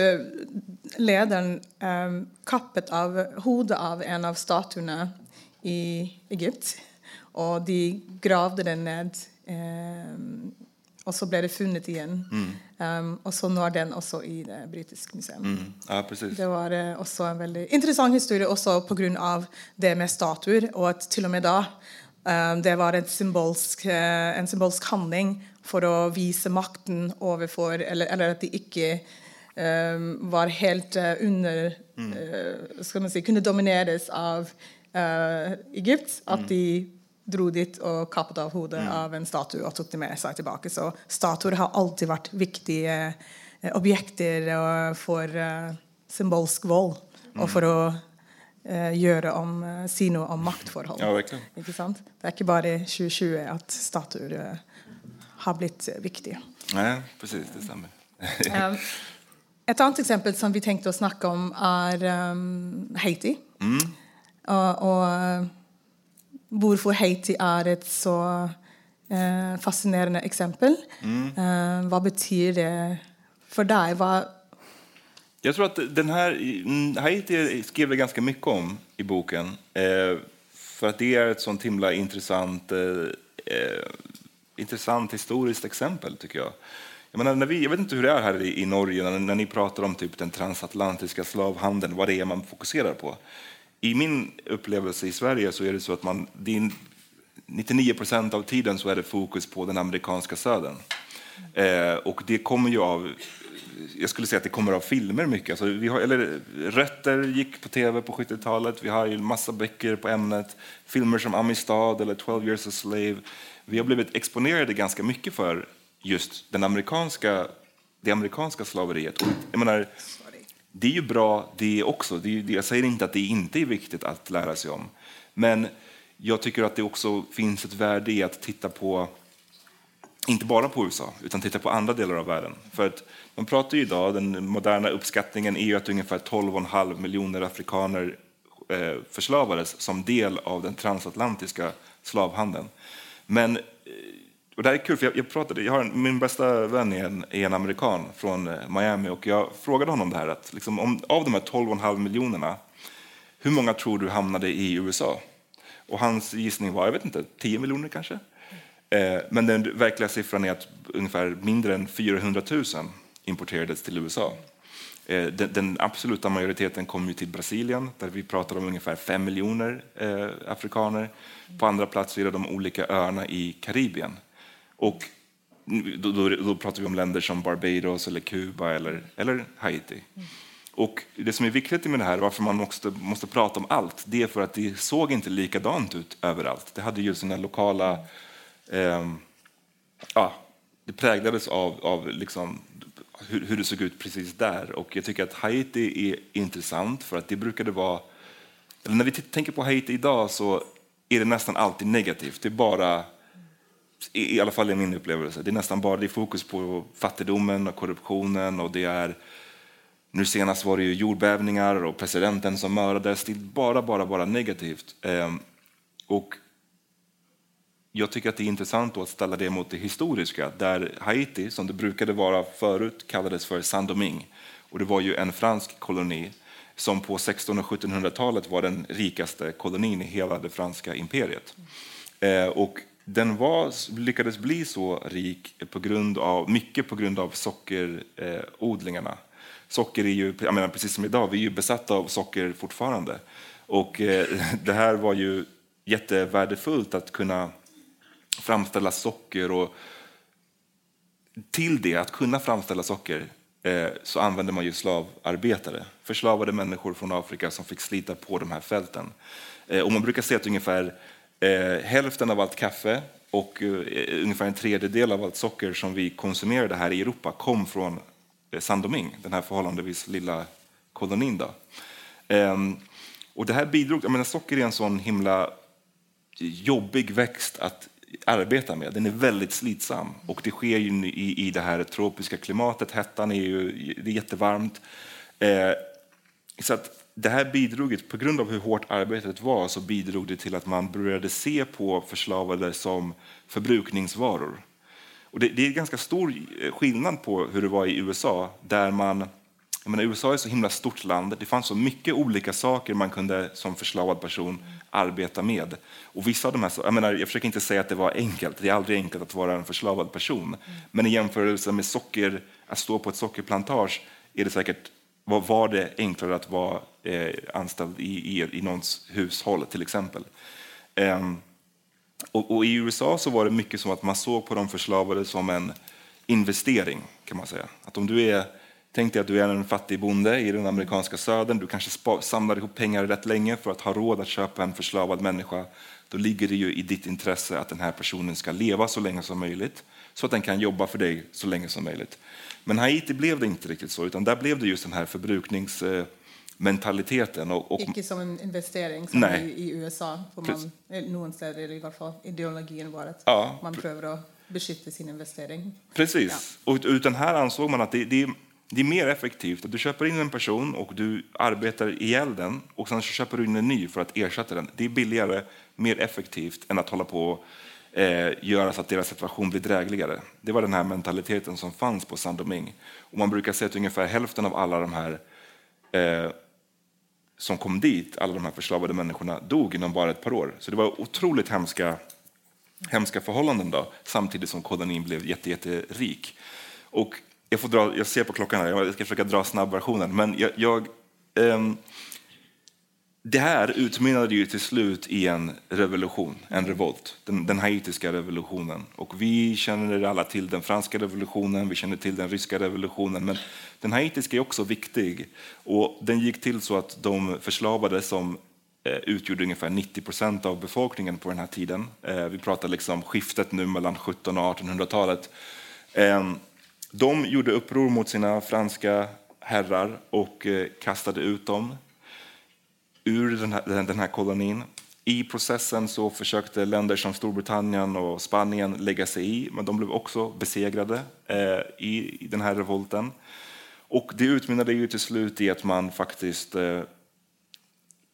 ledaren um, kappet av hodet av en av statuerna i Egypten och de gravde den ned um, och så blev det funnet igen. Mm. Um, och så nu är den också i det brittiska museet. Mm. Ja. Det var uh, också en väldigt intressant historia också på grund av det med statuer och att till och med då um, det var en symbolsk, uh, en symbolsk handling för att visa makten överför, eller, eller att de inte um, var helt uh, under, mm. ska man säga, kunde domineras av Egypt. Att mm. de drog dit och kappade av huvudet mm. av en staty och tog det med sig tillbaka. Så statuer har alltid varit viktiga eh, objekt för eh, symbolisk våld mm. och för att eh, göra om, eh, si något om maktförhåll. Ja, sant? Det är inte bara 2020 att statuer eh, har blivit viktiga. Nej, precis, det stämmer. um, ett annat exempel som vi tänkte att snacka om är um, Haiti. Mm. Uh, och varför Haiti är ett så eh, fascinerande exempel. Mm. Eh, vad betyder det för dig? Vad... Jag tror att den här, Haiti skrev det ganska mycket om i boken. Eh, för att det är ett sånt himla intressant, eh, eh, intressant historiskt exempel, tycker jag. Jag, menar, när vi, jag vet inte hur det är här i, i Norge när, när ni pratar om typ den transatlantiska slavhandeln, vad det är man fokuserar på i min upplevelse i Sverige så är det så att man, din, 99 procent av tiden så är det fokus på den amerikanska södern. Eh, och det kommer ju av, jag skulle säga att det kommer av filmer mycket. Alltså vi har, eller Rötter gick på tv på 70-talet, vi har ju massa böcker på ämnet, filmer som Amistad eller 12 years a slave. Vi har blivit exponerade ganska mycket för just den amerikanska, det amerikanska slaveriet. Och jag menar, det är ju bra det också. Det är, jag säger inte att det inte är viktigt att lära sig om. Men jag tycker att det också finns ett värde i att titta på, inte bara på USA, utan titta på andra delar av världen. För att man pratar ju idag, den moderna uppskattningen är ju att ungefär 12,5 miljoner afrikaner eh, förslavades som del av den transatlantiska slavhandeln. Men eh, och det här är kul, för jag, jag pratade, jag har en, min bästa vän är en, är en amerikan från eh, Miami och jag frågade honom det här att liksom, om, av de här 12,5 miljonerna, hur många tror du hamnade i USA? Och hans gissning var, jag vet inte, 10 miljoner kanske? Eh, men den verkliga siffran är att ungefär mindre än 400 000 importerades till USA. Eh, den, den, absoluta majoriteten kom ju till Brasilien där vi pratar om ungefär 5 miljoner eh, afrikaner. På andra plats är det de olika öarna i Karibien. Och då, då, då, pratar vi om länder som Barbados, eller Kuba eller, eller Haiti. Och det som är viktigt med det här, varför man måste, måste prata om allt, det är för att det såg inte likadant ut överallt. Det hade ju sina lokala... Eh, ja, det präglades av, av liksom hur, hur, det såg ut precis där. Och jag tycker att Haiti är intressant för att det brukade vara... Eller när vi tänker på Haiti idag så är det nästan alltid negativt. Det är bara i alla fall i min upplevelse. Det är nästan bara det är fokus på fattigdomen och korruptionen och det är nu senast var det ju jordbävningar och presidenten som mördades. Det är bara, bara, bara negativt. Ehm, och jag tycker att det är intressant att ställa det mot det historiska, där Haiti, som det brukade vara förut, kallades för Saint-Domingue. Och det var ju en fransk koloni som på 1600 och 1700-talet var den rikaste kolonin i hela det franska imperiet. Eh, och den var, lyckades bli så rik på grund av, mycket på grund av sockerodlingarna. Eh, socker är ju, jag menar, precis som idag, vi är ju besatta av socker fortfarande. Och eh, det här var ju jättevärdefullt att kunna framställa socker. Och till det, att kunna framställa socker, eh, så använde man ju slavarbetare. Förslavade människor från Afrika som fick slita på de här fälten. Eh, och man brukar säga att ungefär Eh, hälften av allt kaffe och eh, ungefär en tredjedel av allt socker som vi konsumerade här i Europa kom från eh, Saint-Domingue, den här förhållandevis lilla kolonin. Då. Ehm, och det här bidrog, jag menar, socker är en sån himla jobbig växt att arbetar med. Den är väldigt slitsam och det sker ju i, i det här tropiska klimatet. Hettan är ju det är jättevarmt. Eh, Så att det här bidrog, på grund av hur hårt arbetet var, så bidrog det till att man började se på förslavade som förbrukningsvaror. Och det, det är ganska stor eh, skillnad på hur det var i USA, där man jag menar, USA är ett så himla stort land. Det fanns så mycket olika saker man kunde som förslavad person arbeta med. Och vissa av de här, jag, menar, jag försöker inte säga att det var enkelt. Det är aldrig enkelt att vara en förslavad person. Men i jämförelse med socker, att stå på ett sockerplantage är det säkert var det enklare att vara eh, anställd i, i, i någons hushåll till exempel. Um, och, och, I USA så var det mycket som att man såg på de förslavade som en investering kan man säga. Att om du är Tänk dig att du är en fattig bonde i den amerikanska södern. Du kanske samlar ihop pengar rätt länge för att ha råd att köpa en förslavad människa. Då ligger det ju i ditt intresse att den här personen ska leva så länge som möjligt så att den kan jobba för dig så länge som möjligt. Men Haiti blev det inte riktigt så, utan där blev det just den här förbrukningsmentaliteten. Och, och, Icke som en investering som i, i USA, på man, någon ställe i alla fall ideologin varit. Ja. Man prövar att beskytta sin investering. Precis, ja. och utan här ansåg man att det, det det är mer effektivt att du köper in en person och du arbetar ihjäl den och sen köper du in en ny för att ersätta den. Det är billigare, mer effektivt än att hålla på och eh, göra så att deras situation blir drägligare. Det var den här mentaliteten som fanns på Sandoming. Och man brukar säga att ungefär hälften av alla de här eh, som kom dit, alla de här förslavade människorna, dog inom bara ett par år. Så det var otroligt hemska, hemska förhållanden då, samtidigt som kolonin blev jätterik. Jätte och jag, får dra, jag ser på klockan här, jag ska försöka dra snabbversionen. Men jag, jag um, det här utmynnade ju till slut i en revolution, en revolt, den, den haitiska revolutionen. Och vi känner alla till den franska revolutionen, vi känner till den ryska revolutionen, men den haitiska är också viktig. Och den gick till så att de förslavade som eh, utgjorde ungefär 90 procent av befolkningen på den här tiden. Eh, vi pratar liksom skiftet nu mellan 1700 och 1800-talet. De gjorde uppror mot sina franska herrar och eh, kastade ut dem ur den här, den här kolonin. I processen så försökte länder som Storbritannien och Spanien lägga sig i, men de blev också besegrade eh, i, den här revolten. Och det utmynnade ju till slut i att man faktiskt eh,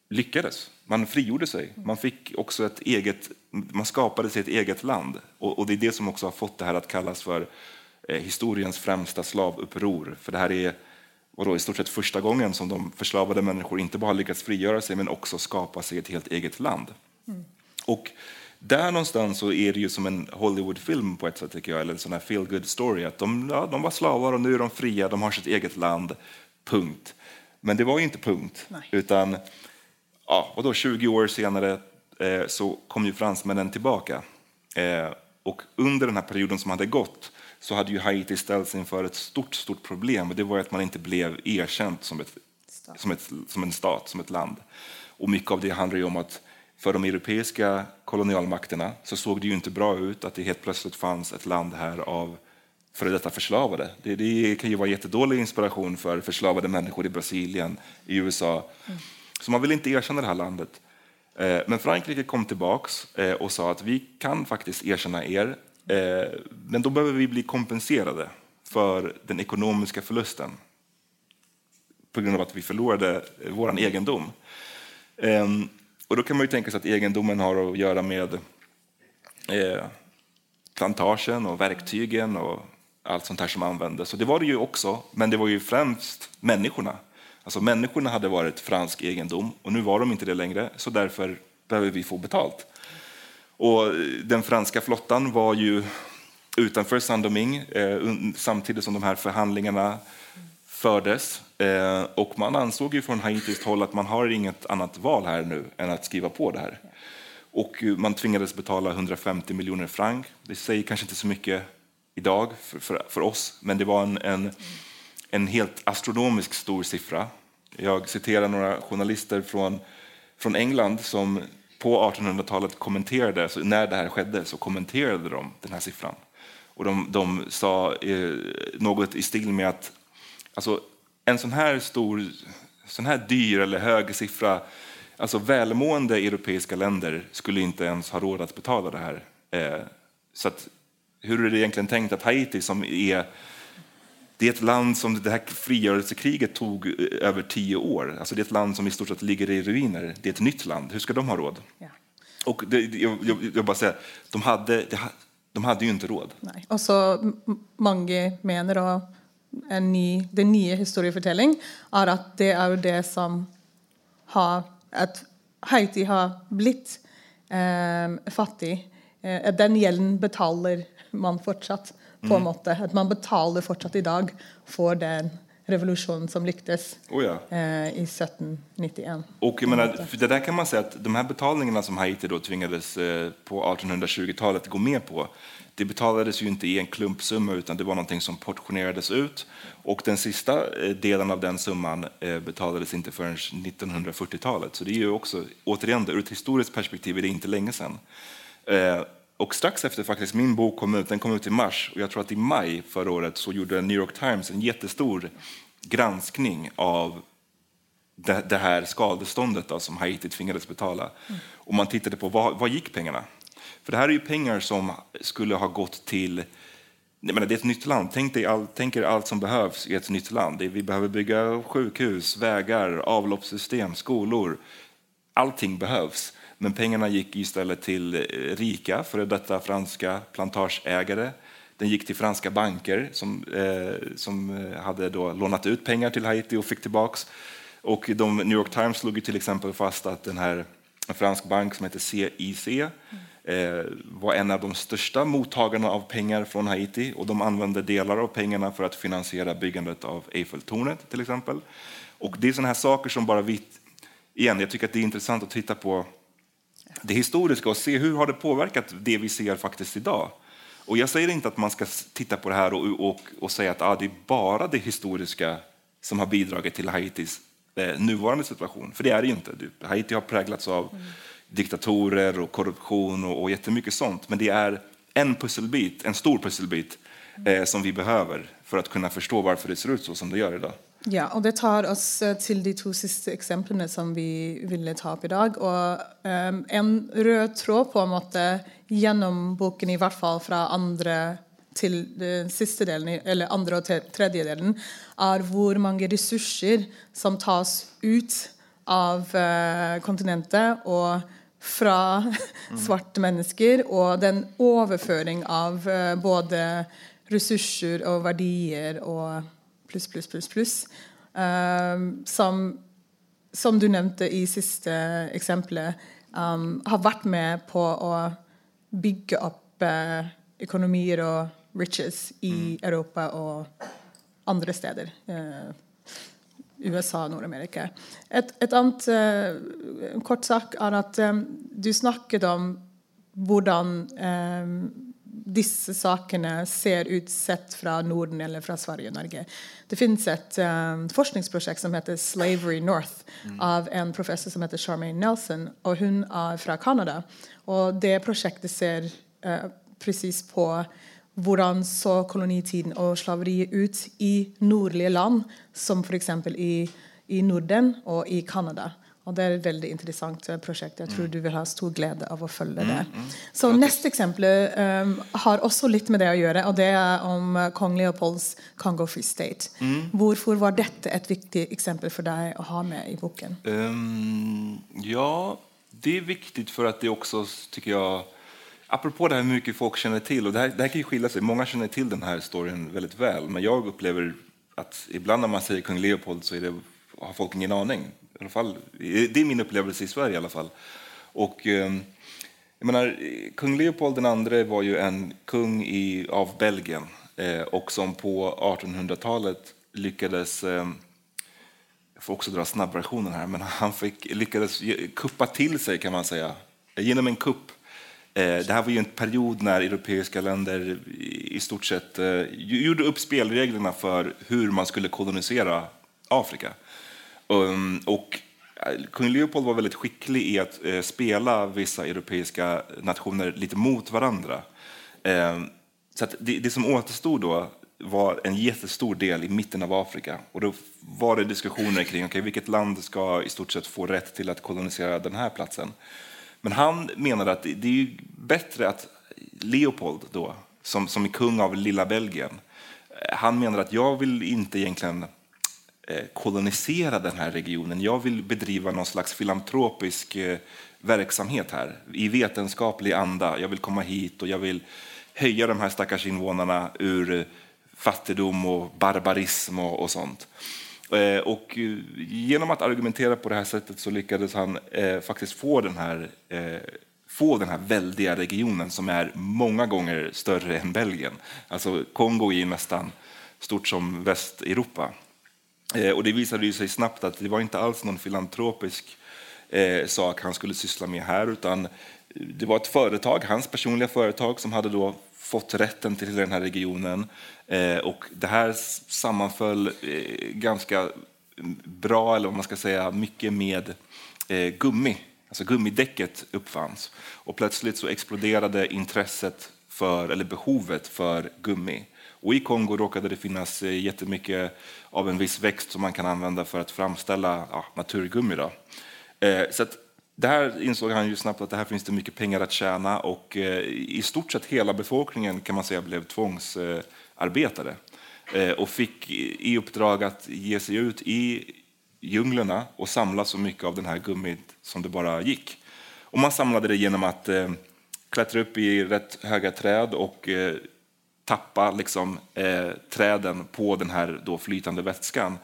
lyckades. Man frigjorde sig. Man fick också ett eget, man skapade sig ett eget land. Och, och det är det som också har fått det här att kallas för historiens främsta slavuppror. För det här är vadå, i stort sett första gången som de förslavade människor inte bara lyckats frigöra sig men också skapa sig ett helt eget land. Mm. Och där någonstans så är det ju som en Hollywoodfilm på ett sätt, tycker jag, eller en sån här feel good story. Att de, ja, de var slavar och nu är de fria, de har sitt eget land, punkt. Men det var ju inte punkt, Nej. utan ja, vadå, 20 år senare eh, så kom ju fransmännen tillbaka. Eh, och under den här perioden som hade gått så hade ju Haiti ställts inför ett stort, stort problem och det var att man inte blev erkänt som, ett, som, ett, som en stat, som ett land. Och mycket av det handlar ju om att för de europeiska kolonialmakterna så såg det ju inte bra ut att det helt plötsligt fanns ett land här av före detta förslavade. Det, det kan ju vara jättedålig inspiration för förslavade människor i Brasilien, i USA. Mm. Så man vill inte erkänna det här landet. Eh, men Frankrike kom tillbaks eh, och sa att vi kan faktiskt erkänna er Eh, men då behöver vi bli kompenserade för den ekonomiska förlusten på grund av att vi förlorade eh, vår egendom. Ehm, och då kan man ju tänka sig att egendomen har att göra med eh, plantagen och verktygen och allt sånt här som användes. Och det var det ju också, men det var ju främst människorna. Alltså människorna hade varit fransk egendom och nu var de inte det längre, så därför behöver vi få betalt. Och den franska flottan var ju utanför Saint-Domingue eh, samtidigt som de här förhandlingarna fördes. Eh, och man ansåg ju från haitiskt håll att man har inget annat val här nu än att skriva på det här. Och man tvingades betala 150 miljoner franc. Det säger kanske inte så mycket idag för, för, för oss, men det var en, en, en helt astronomisk stor siffra. Jag citerar några journalister från, från England som på 1800-talet kommenterade, alltså när det här skedde, så kommenterade de den här siffran. Och de, de sa eh, något i stil med att alltså, en sån här stor, sån här dyr eller hög siffra, alltså välmående europeiska länder skulle inte ens ha råd att betala det här. Eh, så att, hur är det egentligen tänkt att Haiti, som är det är ett land som det här frigörelsekriget tog eh, över tio år. Alltså det är ett land som i stort sett ligger i ruiner. Det är ett nytt land. Hur ska de ha råd? Ja. Och det, jag, jag, jag bara säger, de hade, de hade ju inte råd. Nej. Och så många menar då en ny, den nya historiefortelling är att det är det som har att Haiti har blivit eh, fattig. Eh, den gälden betalar man fortsatt på en mm. måte. Att man betalar fortsatt idag för den revolution som lyckades oh ja. eh, i 1791. Och jag menar, det där kan man säga att de här betalningarna som Haiti då tvingades eh, på 1820-talet gå med på, det betalades ju inte i en klumpsumma utan det var någonting som portionerades ut. Och den sista eh, delen av den summan eh, betalades inte förrän 1940-talet. Så det är ju också, återigen, ur ett historiskt perspektiv är det inte länge sedan. Och strax efter faktiskt min bok kom ut, den kom ut i mars, och jag tror att i maj förra året så gjorde New York Times en jättestor granskning av det, det här skadeståndet då, som Haiti tvingades betala. Mm. Och man tittade på vad, vad gick pengarna? För det här är ju pengar som skulle ha gått till jag menar, det är ett nytt land. Tänk, dig all, tänk er allt som behövs i ett nytt land. Vi behöver bygga sjukhus, vägar, avloppssystem, skolor. Allting behövs. Men pengarna gick istället till eh, rika, före detta franska plantageägare. Den gick till franska banker som, eh, som eh, hade då lånat ut pengar till Haiti och fick tillbaks. Och de, New York Times slog till exempel fast att den här, en fransk bank som heter CIC eh, var en av de största mottagarna av pengar från Haiti och de använde delar av pengarna för att finansiera byggandet av Eiffeltornet till exempel. Och det är sådana här saker som bara vi... Igen, jag tycker att det är intressant att titta på det historiska och se hur har det påverkat det vi ser faktiskt idag. Och jag säger inte att man ska titta på det här och, och, och säga att ah, det är bara det historiska som har bidragit till Haitis eh, nuvarande situation, för det är det inte. Haiti har präglats av mm. diktatorer och korruption och, och jättemycket sånt, men det är en pusselbit, en stor pusselbit eh, som vi behöver för att kunna förstå varför det ser ut så som det gör idag. Ja, och det tar oss eh, till de två sista exemplen som vi ville ta upp idag. Och eh, um, en röd tråd på en måte genom boken, i varje fall från andra till den eh, sista delen, eller andra och tredje delen, är hur många resurser som tas ut av uh, kontinenten och från mm. svarta människor och den överföring av uh, både resurser och värderingar och plus, plus, plus, plus. Um, som, som du nämnde i sista exemplet, um, har varit med på att bygga upp uh, ekonomier och riches i mm. Europa och andra städer. Uh, USA och Nordamerika. Ett, ett annat, uh, kort sagt, är att um, du snackade om hur dessa sakerna ser ut sett från Norden eller från Sverige och Norge. Det finns ett um, ehm, forskningsprojekt som heter Slavery North mm. av en professor som heter Charmaine Nelson och hon är från Kanada. Och det projektet ser eh, uh, precis på hur så kolonitiden och slaveriet ut i nordliga land som för exempel i, i Norden och i Kanada. Och det är ett väldigt intressant eh, projekt. Jag tror mm. du vill ha stor glädje av att följa mm, det. Mm. Så Grattis. nästa exempel um, har också lite med det att göra och det är om uh, kung Leopolds Congo Free State. Varför var detta ett viktigt exempel för dig att ha med i boken? Um, ja, det är viktigt för att det också, tycker jag, apropå det här hur mycket folk känner till, och det här, det här kan ju skilja sig, många känner till den här storyn väldigt väl, men jag upplever att ibland när man säger kung Leopold så är det, har folk ingen aning alla fall, det är min upplevelse i Sverige i alla fall. Och, ehm, jag menar, kung Leopold II var ju en kung i, av Belgien eh, och som på 1800-talet lyckades ehm, jag får också dra snabbversionen här, men han fick, lyckades kuppa till sig kan man säga, eh, genom en kupp. Eh, det här var ju en period när europeiska länder i stort sett gjorde upp spelreglerna för hur man skulle kolonisera Afrika. Um, och eh, kung Leopold var väldigt skicklig i att eh, spela vissa europeiska nationer lite mot varandra. Eh, så det, det, som återstod då var en jättestor del i mitten av Afrika. Och då var det diskussioner kring okay, vilket land ska i stort sett få rätt till att kolonisera den här platsen. Men han menade att det, det är bättre att Leopold, då, som, som är kung av lilla Belgien, eh, han menar att jag vill inte egentligen Eh, kolonisera den här regionen. Jag vill bedriva någon slags filantropisk eh, verksamhet här i vetenskaplig anda. Jag vill komma hit och jag vill höja de här stackars invånarna ur eh, fattigdom och barbarism och, och sånt. Och genom att argumentera på det här sättet så lyckades han eh, faktiskt få den här eh, få den här väldiga regionen som är många gånger större än Belgien. Alltså Kongo är ju nästan stort som Västeuropa. Eh, och det visade sig snabbt att det var inte alls någon filantropisk eh, sak han skulle syssla med här, utan det var ett företag, hans personliga företag, som hade då fått rätten till den här regionen. Eh, och det här sammanföll eh, ganska bra, eller vad man ska säga, mycket med eh, gummi. Alltså gummidäcket uppfanns. Och plötsligt så exploderade intresset för, eller behovet för gummi. Och I Kongo råkade det finnas eh, jättemycket av en viss växt som man kan använda för att framställa ja, naturgummi. Då. Eh, så att där insåg han ju snabbt att det här finns det mycket pengar att tjäna och eh, i stort sett hela befolkningen kan man säga blev tvångsarbetare eh, och fick i uppdrag att ge sig ut i djunglerna och samla så mycket av den här gummit som det bara gick. Och man samlade det genom att eh, klättra upp i rätt höga träd och eh, tappa liksom, eh, träden på den här då flytande vätskan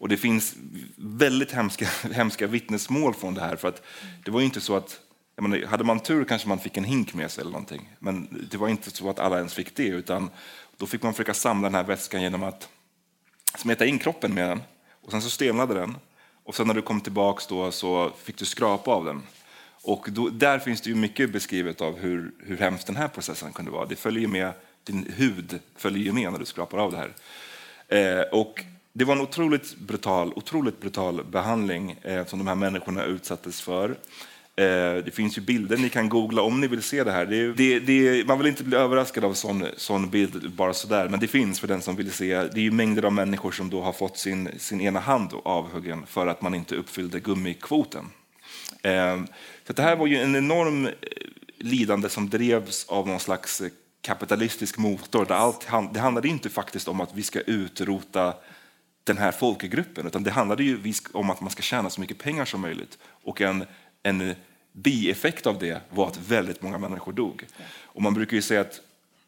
och det finns väldigt hemska, hemska vittnesmål från det här. För att det var inte så att, menar, hade man tur kanske man fick en hink med sig eller någonting. Men det var inte så att alla ens fick det. Utan då fick man försöka samla den här vätskan genom att smeta in kroppen med den. Och sen så stelnade den. Och sen när du kom tillbaka då så fick du skrapa av den. Och då, där finns det ju mycket beskrivet av hur, hur hemskt den här processen kunde vara. Det följer med, din hud följer med när du skrapar av det här. Eh, och det var en otroligt brutal, otroligt brutal behandling eh, som de här människorna utsattes för. Eh, det finns ju bilder ni kan googla om ni vill se det här. Det, det, det, man vill inte bli överraskad av sån, sån bild bara sådär, men det finns för den som vill se. Det är ju mängder av människor som då har fått sin, sin ena hand avhuggen för att man inte uppfyllde gummikvoten. Eh, så det här var ju en enorm eh, lidande som drevs av någon slags eh, kapitalistisk motor. Där allt, det handlade inte faktiskt om att vi ska utrota den här folkgruppen, utan det handlade ju om att man ska tjäna så mycket pengar som möjligt. Och en, en bieffekt av det var att väldigt många människor dog. Och man brukar ju säga att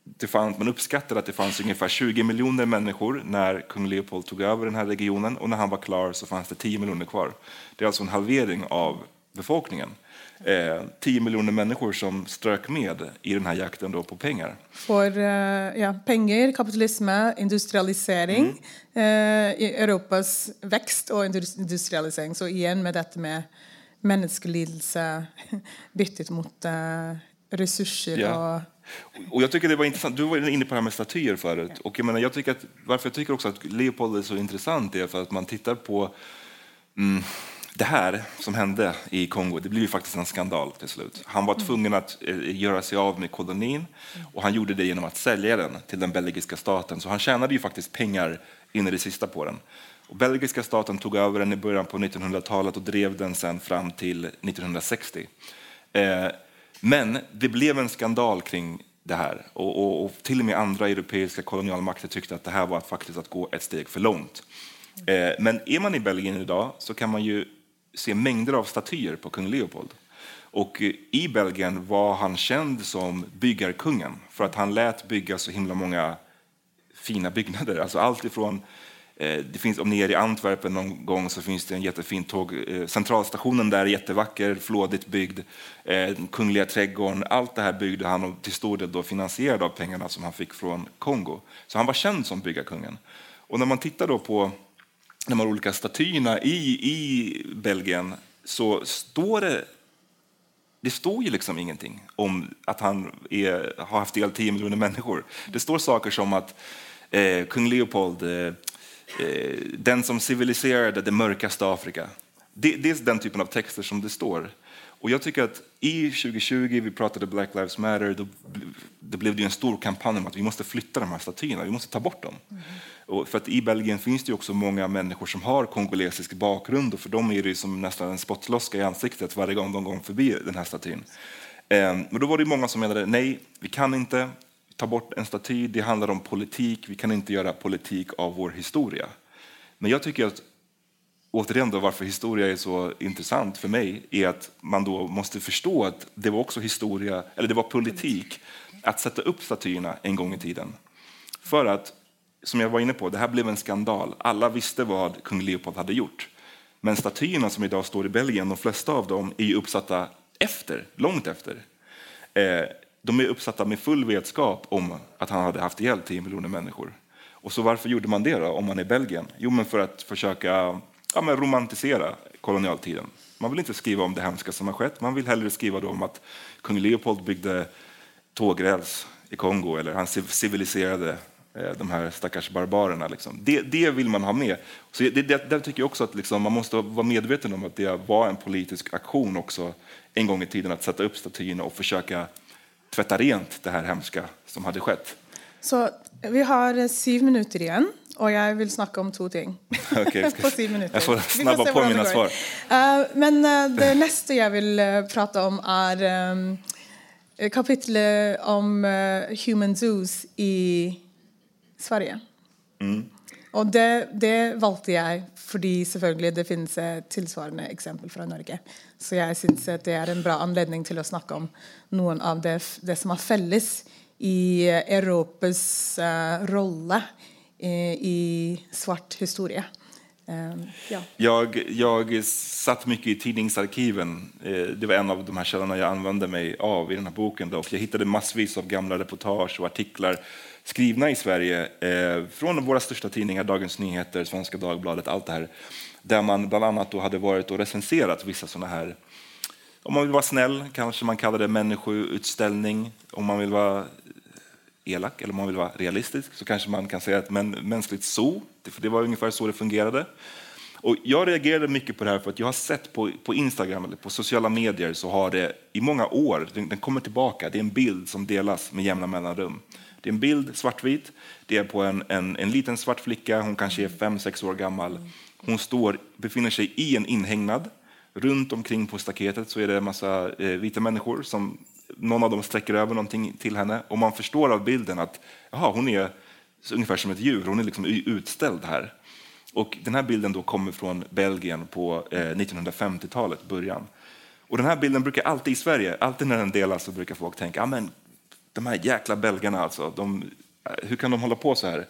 det fanns, man uppskattade att det fanns ungefär 20 miljoner människor när kung Leopold tog över den här regionen och när han var klar så fanns det 10 miljoner kvar. Det är alltså en halvering av befolkningen eh, 10 miljoner människor som strök med i den här jakten då på pengar. För eh, ja, pengar, kapitalism, industrialisering, mm. eh, Europas växt och industrialisering. Så igen med detta med människolidelse byttet mot eh, resurser ja. och och jag tycker det var intressant. Du var inne på det här med statyer förut. Och jag menar, jag tycker att, varför jag tycker också att Leopold är så intressant är för att man tittar på mm, det här som hände i Kongo det blev faktiskt en skandal till slut. Han var tvungen att eh, göra sig av med kolonin och han gjorde det genom att sälja den till den belgiska staten. Så han tjänade ju faktiskt pengar in i det sista på den. Och belgiska staten tog över den i början på 1900-talet och drev den sen fram till 1960. Eh, men det blev en skandal kring det här och, och, och, till och med andra europeiska kolonialmakter tyckte att det här var faktiskt att gå ett steg för långt. Eh, men är man i Belgien idag så kan man ju se mängder av statyer på kung Leopold. Och eh, I Belgien var han känd som byggarkungen för att han lät bygga så himla många fina byggnader. Alltså allt ifrån eh, det finns, om ni är i Antwerpen någon gång så finns det en jättefin tåg. Eh, centralstationen där är jättevacker, flådigt byggd. Kungliga trädgården, allt det här byggde han och till stor del då finansierad av pengarna som han fick från Kongo. Så han var känd som byggarkungen. Och när man tittar då på de här olika statyerna i, i Belgien så står det det står ju liksom ingenting om att han är, har haft ihjäl 10 miljoner människor. Det står saker som att eh, kung Leopold, eh, eh, den som civiliserade det mörkaste Afrika. Det, det, är den typen av texter som det står. Och jag tycker att i 2020, vi pratade Black Lives Matter, då, då blev det en stor kampanj om att vi måste flytta de här statyerna, vi måste ta bort dem. Mm. Och för att I Belgien finns det också många människor som har kongolesisk bakgrund och för dem är det som nästan en spottloska i ansiktet varje gång de går förbi den här statyn. Men ehm, då var det många som menade nej, vi kan inte, ta bort en staty, det handlar om politik, vi kan inte göra politik av vår historia. Men jag tycker att, återigen då, varför historia är så intressant för mig, är att man då måste förstå att det var också historia, eller det var politik, att sätta upp statyerna en gång i tiden. För att, som jag var inne på, det här blev en skandal. Alla visste vad kung Leopold hade gjort. Men statyerna som idag står i Belgien, de flesta av dem är uppsatta efter, långt efter. Eh, de är uppsatta med full vetskap om att han hade haft ihjäl 10 miljoner människor. Och så varför gjorde man det då, om man är Belgien? Jo, men för att försöka ja, men romantisera kolonialtiden. Man vill inte skriva om det hemska som har skett, man vill hellre skriva om att kung Leopold byggde tågräls i Kongo eller han civiliserade eh, de här stackars barbarerna. Liksom. Det, det, vill man ha med. Så det, det, där tycker jag också att liksom, man måste vara medveten om att det var en politisk aktion också en gång i tiden att sätta upp statyerna och försöka tvätta rent det här hemska som hade skett. Så vi har sju minuter igen och jag vill snacka om två ting. Okay, på sju minuter. Jag får snabba på mina svar. Uh, men uh, det nästa jag vill uh, prata om är um, kapitlet om human zoos i Sverige. Mm. Og det, det, valgte jeg fordi selvfølgelig det finnes tilsvarende eksempel fra Norge. Så jeg syns det er en bra anledning til å snakke om noen av det, det som er felles i Europas uh, eh, uh, eh, i svart historia. Eh, ja. jag, jag satt mycket i tidningsarkiven. Det var en av de här källorna jag använde mig av i den här boken. Och jag hittade massvis av gamla reportage och artiklar skrivna i Sverige eh, från våra största tidningar, Dagens Nyheter, Svenska Dagbladet, allt det här. Där man bland annat då hade varit och recenserat vissa sådana här, om man vill vara snäll kanske man kallar det människoutställning. Om man vill vara elak eller om man vill vara realistisk så kanske man kan säga ett mänskligt zoo, för det var ungefär så det fungerade. Och jag reagerade mycket på det här för att jag har sett på, på Instagram eller på sociala medier så har det i många år, den, den kommer tillbaka, det är en bild som delas med jämna mellanrum. Det är en bild, svartvit. Det är på en, en, en liten svart flicka, hon kanske är fem, sex år gammal. Hon står, befinner sig i en inhägnad. Runt omkring på staketet så är det en massa eh, vita människor som någon av dem sträcker över någonting till henne. Och man förstår av bilden att aha, hon är ungefär som ett djur, hon är liksom utställd här. Och den här bilden då kommer från Belgien på eh, 1950-talet, början. Och den här bilden brukar alltid i Sverige, alltid när den delas så brukar folk tänka, ah, men de här jäkla belgarna alltså, de, eh, hur kan de hålla på så här?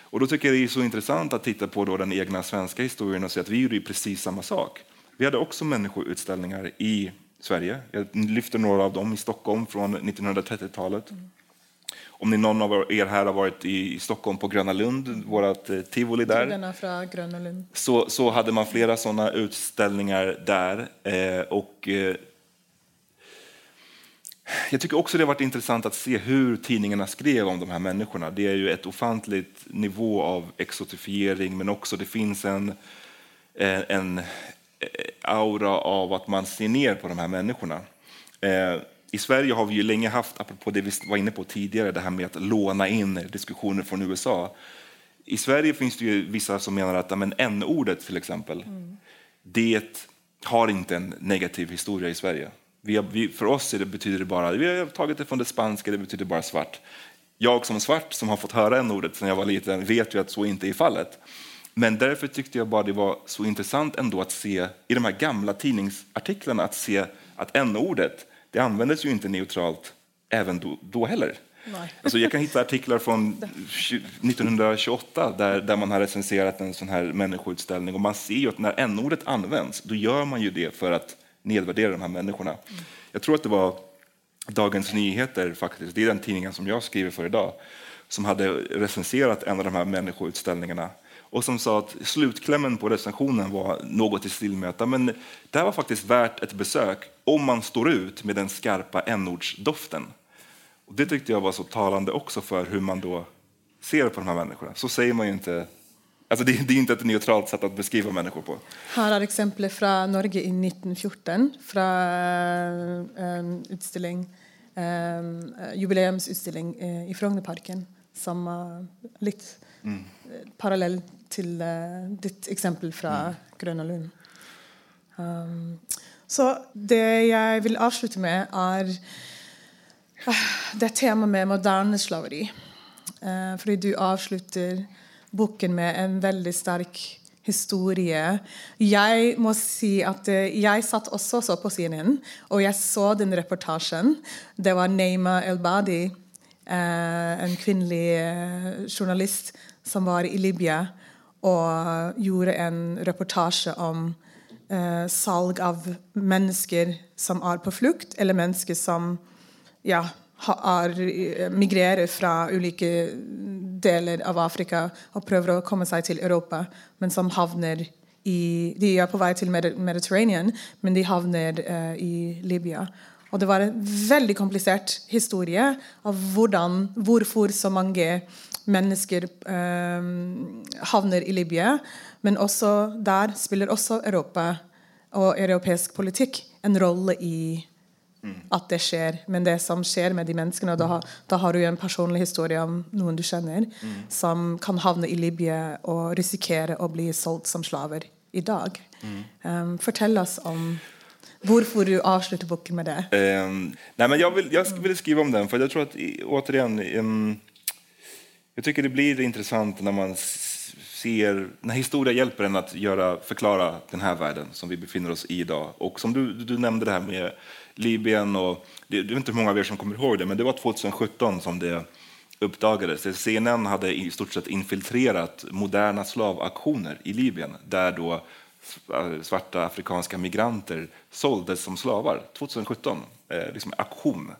Och då tycker jag det är så intressant att titta på då den egna svenska historien och se att vi gjorde precis samma sak. Vi hade också människoutställningar i Sverige. Jag lyfter några av dem i Stockholm från 1930-talet. Om ni någon av er här har varit i Stockholm på Gröna Lund, vårt eh, tivoli där, Gröna Lund. Så, så hade man flera sådana utställningar där. Eh, och, eh, jag tycker också det har varit intressant att se hur tidningarna skrev om de här människorna. Det är ju ett ofantligt nivå av exotifiering, men också det finns en, eh, en aura av att man ser ner på de här människorna. Eh, I Sverige har vi ju länge haft, apropå det vi var inne på tidigare, det här med att låna in diskussioner från USA. I Sverige finns det ju vissa som menar att n-ordet till exempel, mm. det har inte en negativ historia i Sverige. Vi har, vi, för oss det, betyder det bara, vi har tagit det från det spanska, det betyder bara svart. Jag som svart, som har fått höra n-ordet sedan jag var liten, vet ju att så inte är fallet. Men därför tyckte jag bara det var så intressant ändå att se i de här gamla tidningsartiklarna att se att n-ordet, det användes ju inte neutralt även då, då heller. Alltså jag kan hitta artiklar från 1928 där, där man har recenserat en sån här människoutställning och man ser ju att när n-ordet används, då gör man ju det för att nedvärdera de här människorna. Mm. Jag tror att det var Dagens Nyheter, faktiskt, det är den tidningen som jag skriver för idag, som hade recenserat en av de här människoutställningarna och som sa att slutklämmen på recensionen var något i stil med att men det här var faktiskt värt ett besök om man står ut med den skarpa n-ordsdoften. Och det tyckte jag var så talande också för hur man då ser på de här människorna. Så säger man ju inte Alltså det, det, är inte ett neutralt sätt att beskriva människor på. Här är exempel från Norge i 1914, från eh, en utställning, en jubileumsutställning eh, i Frognerparken som lite mm. parallell till eh, ditt exempel från mm. Gröna Lund. Um, så det jag vill avsluta med är det tema med moderne slaveri. Eh, fordi du avslutter boken med en veldig sterk historie. Jeg må si at eh, jeg satt også så på CNN, og jeg så den reportasjen. Det var Neima Elbadi, en kvinnelig journalist som var i Libya och gjorde en reportage om eh, salg av människor som är på flykt eller människor som ja, har, eh, migrerat från olika delar av Afrika och försöker å sig till Europa, men som havner i De är på väg till Mediterranean, men de hamnar eh, i Libyen. Och det var en väldigt komplicerad historia av hvordan, varför så många mennesker um, havner i Libya. Men også der spiller også Europa og europeisk politikk en rolle i Mm. At det skjer. Men det som skjer med de menneskene da, da, har du en personlig historie om noen du kjenner, mm. som kan havne i Libya og risikere å bli solgt som slaver i dag. Mm. Um, fortell oss om Hvorfor du avslutter boken med det? Um, nej, men jag, vill, jag vill skriva om den, för jag tror att återigen, um, jag tycker det blir intressant när man ser, när historia hjälper en att göra, förklara den här världen som vi befinner oss i idag. Och som du, du nämnde det här med Libyen. Och, det, det är inte många av er som kommer ihåg det, men det var 2017 som det uppdagades. CNN hade i stort sett infiltrerat moderna slavaktioner i Libyen där då äh, svarta afrikanska migranter såldes som slavar 2017. Eh, liksom auktion.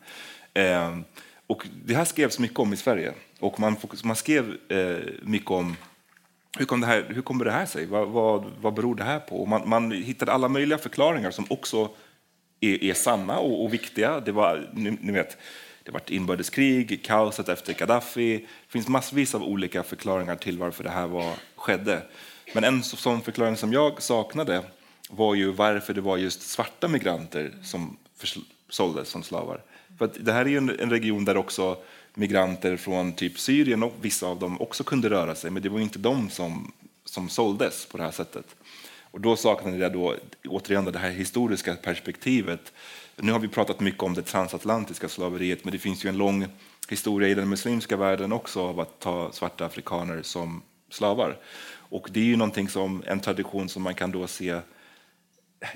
Eh, och det här skrevs mycket om i Sverige. Och man, man skrev eh, mycket om hur, kom det här, hur kommer det här sig? Vad, vad, vad beror det här på? Man, man hittade alla möjliga förklaringar som också är, är sanna och, och, viktiga. Det var, ni, ni vet, det var inbördeskrig, kaoset efter Gaddafi. Det finns massvis av olika förklaringar till varför det här var, skedde. Men en sån förklaring som jag saknade var ju varför det var just svarta migranter som såldes som slavar. För det här är ju en, en, region där också migranter från typ Syrien och vissa av dem också kunde röra sig, men det var inte de som, som såldes på det här sättet. Och då saknade jag då, återigen det här historiska perspektivet. Nu har vi pratat mycket om det transatlantiska slaveriet, men det finns ju en lång historia i den muslimska världen också av att ta svarta afrikaner som slavar. Och det är ju någonting som, en tradition som man kan då se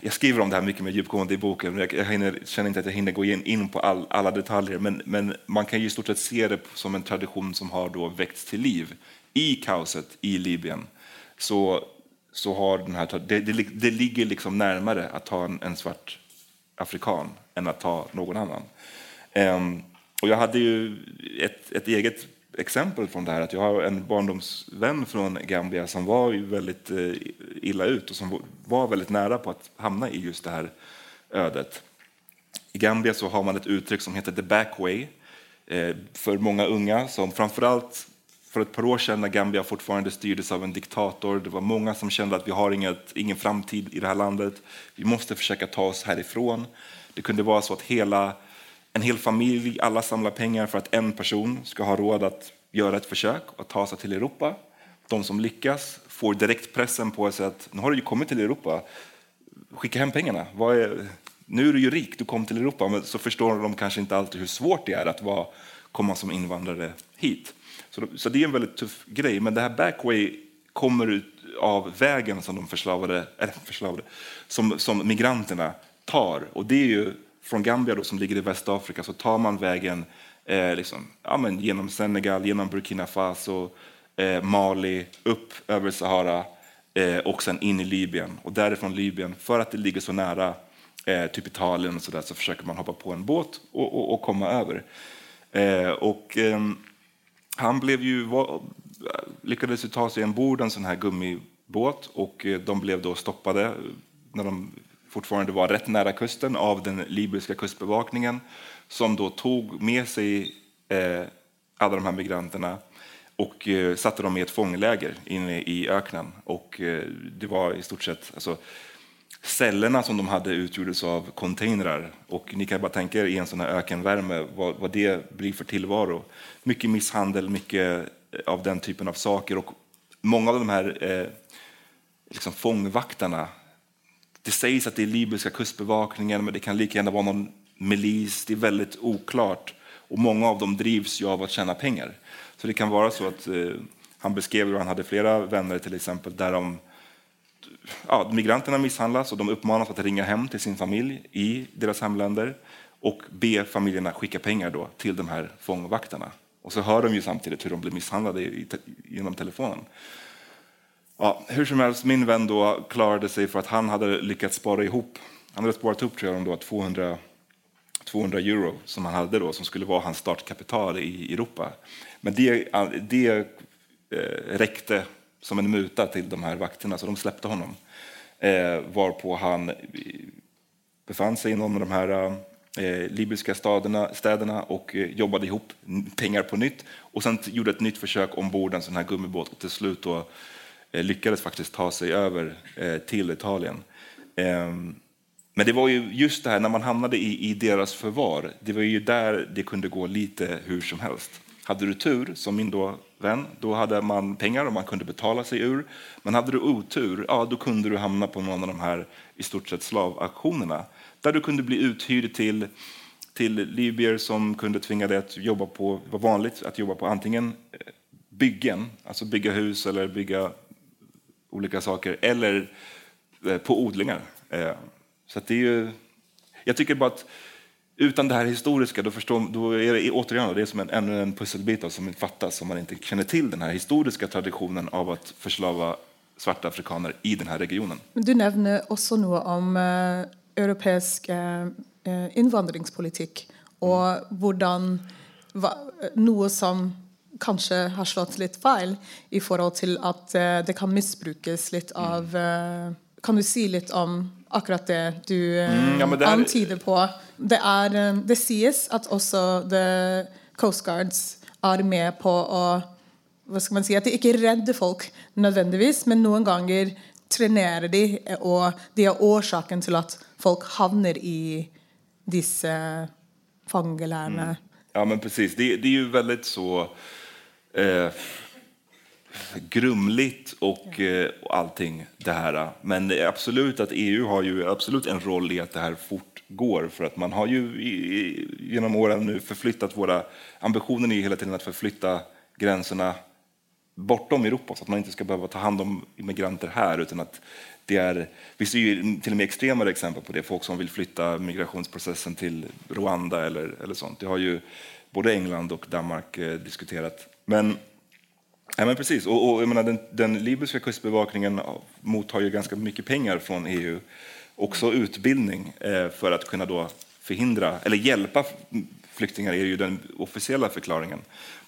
jag skriver om det här mycket mer djupgående i boken, jag, jag hinner, känner inte att jag hinner gå in, in på all, alla detaljer, men, men, man kan ju i stort sett se det som en tradition som har då väckts till liv i kaoset i Libyen. Så så har den här, det, det, det ligger liksom närmare att ta en, en, svart afrikan än att ta någon annan. Um, och jag hade ju ett, ett, eget exempel från det här. Att jag har en barndomsvän från Gambia som var väldigt eh, illa ut och som var väldigt nära på att hamna i just det här ödet. I Gambia så har man ett uttryck som heter the back way eh, för många unga som framförallt för ett par år sedan när Gambia fortfarande styrdes av en diktator. Det var många som kände att vi har inget, ingen framtid i det här landet. Vi måste försöka ta oss härifrån. Det kunde vara så att hela, en hel familj, alla samlar pengar för att en person ska ha råd att göra ett försök och ta sig till Europa. De som lyckas får direkt pressen på sig att nu har du ju kommit till Europa, skicka hem pengarna. Är, nu är du ju rik, du kom till Europa, men så förstår de kanske inte alltid hur svårt det är att vara, komma som invandrare hit. Så, så det är en väldigt tuff grej. Men det här backway kommer ut av vägen som de förslavade, eller förslavade som, som migranterna tar. Och det är ju från Gambia då, som ligger i Västafrika så tar man vägen eh, liksom, ja, men genom Senegal, genom Burkina Faso, eh, Mali, upp över Sahara eh, och sen in i Libyen. Och därifrån Libyen, för att det ligger så nära eh, typ Italien och så, där, så försöker man hoppa på en båt och, och, och komma över. Eh, och, ehm, han blev ju, var, lyckades ju ta sig ombord en sån här gummibåt och eh, de blev då stoppade när de fortfarande var rätt nära kusten av den libyska kustbevakningen som då tog med sig eh, alla de här migranterna och eh, satte dem i ett fångläger inne i öknen. Och eh, det var i stort sett, alltså, cellerna som de hade utgjordes av containrar. Och ni kan bara tänka er i en sån här ökenvärme vad, vad det blir för tillvaro. Mycket misshandel, mycket eh, av den typen av saker. Och många av de här eh, liksom fångvaktarna, det sägs att det är libyska kustbevakningen, men det kan lika gärna vara någon milis. Det är väldigt oklart. Och många av dem drivs ju av att tjäna pengar. Så det kan vara så att eh, han beskrev hur han hade flera vänner till exempel där de ja, migranterna misshandlas och de uppmanas att ringa hem till sin familj i deras hemländer och be familjerna skicka pengar då till de här fångvaktarna. Och så hör de ju samtidigt hur de blir misshandlade i, genom telefonen. Ja, hur som helst, min vän då klarade sig för att han hade lyckats spara ihop, han hade sparat ihop tror jag, då, 200, 200 euro som han hade då, som skulle vara hans startkapital i Europa. Men det, det eh, räckte som en muta till de här vakterna, så de släppte honom. Eh, varpå han eh, befann sig i någon av de här eh, libyska staderna, städerna och eh, jobbade ihop pengar på nytt. Och sen gjorde ett nytt försök ombord en sån här gummibåt och till slut då, Eh, lyckades faktiskt ta sig över eh, till Italien. Ehm, men det var ju just det här när man hamnade i, i deras förvar, det var ju där det kunde gå lite hur som helst. Hade du tur, som min då vän, då hade man pengar och man kunde betala sig ur. Men hade du otur, ja, då kunde du hamna på någon av de här i stort sett slavaktionerna där du kunde bli uthyrd till, till libyer som kunde tvinga dig att jobba på, var vanligt att jobba på antingen eh, byggen, alltså bygga hus eller bygga olika saker, eller eh, på odlingar. Eh, så det är ju, jag tycker bara att utan det här historiska, då, förstår, då är det återigen det är som en, ännu en pusselbit som fattas om man inte känner till den här historiska traditionen av att förslava svarta afrikaner i den här regionen. Du nämner också något om uh, europeisk uh, invandringspolitik och hur något som kanske har slått lite fel i förhållande till att uh, det kan missbrukas lite av Kan du säga lite om akkurat det du mm, ja, det är... antyder på? Det, är, det sägs att också the Coast Guards är med på att vad ska man säga, att de inte räddar folk nödvändigtvis, men någon gånger tränerar de och det är orsaken till att folk hamnar i dessa fångelärarna. Mm. Ja, men precis. Det, det, är ju väldigt så eh, grumligt och, eh, och allting det här. Men absolut att EU har ju absolut en roll i att det här fortgår för att man har ju i, genom åren nu förflyttat våra ambitioner är hela tiden att förflytta gränserna bortom Europa så att man inte ska behöva ta hand om immigranter här utan att det är, vi ser ju till och med extremare exempel på det, folk som vill flytta migrationsprocessen till Rwanda eller, eller sånt. Det har ju både England och Danmark eh, diskuterat. Men Ja, men precis. Och, och jag menar, den, den libyska kustbevakningen mottar ju ganska mycket pengar från EU. Också utbildning eh, för att kunna då förhindra, eller hjälpa flyktingar är ju den officiella förklaringen.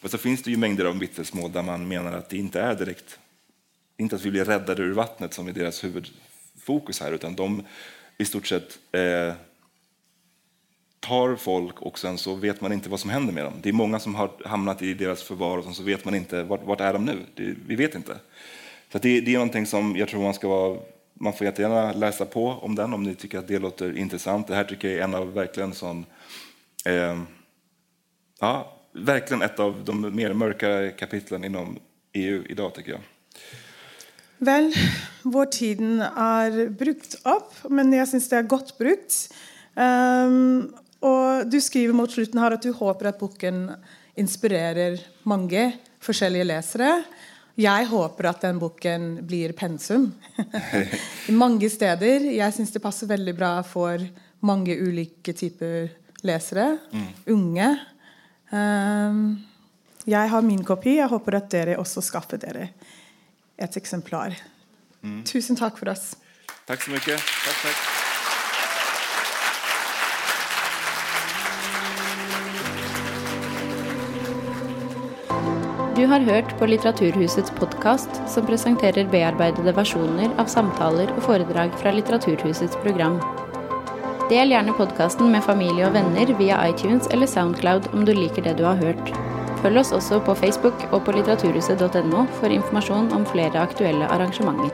Men så finns det ju mängder av vittnesmål där man menar att det inte är direkt, inte att vi blir räddade ur vattnet som är deras huvudfokus här, utan de i stort sett eh, tar folk och sen så vet man inte vad som händer med dem. Det är många som har hamnat i deras förvar och sen så vet man inte vart, vart är de nu. Det, vi vet inte. Så det, det, är någonting som jag tror man ska vara man får jättegärna läsa på om den om ni tycker att det låter intressant. Det här tycker jag är en av verkligen sån, eh, ja, verkligen ett av de mer mörka kapitlen inom EU idag tycker jag. Väl, vår tid är brukt upp, men jag syns det är gott brukt. Um, och du skriver mot slutet här att du hoppas att boken inspirerar många olika läsare. Jag hoppas att den boken blir pensum i många städer. Jag syns det passar väldigt bra för många olika typer läsare, mm. unga. Um, jag har min kopia. Jag hoppas att ni också skaffar er ett exemplar. Mm. Tusen tack för oss. Tack så mycket. Tack, tack. Du har hört på Litteraturhusets podcast som presenterar bearbetade versioner av samtal och föredrag från Litteraturhusets program. Del gärna podcasten med familj och vänner via iTunes eller Soundcloud om du liker det du har hört. Följ oss också på Facebook och på litteraturhuset.no för information om flera aktuella arrangemang.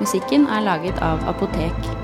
Musiken är laget av Apotek.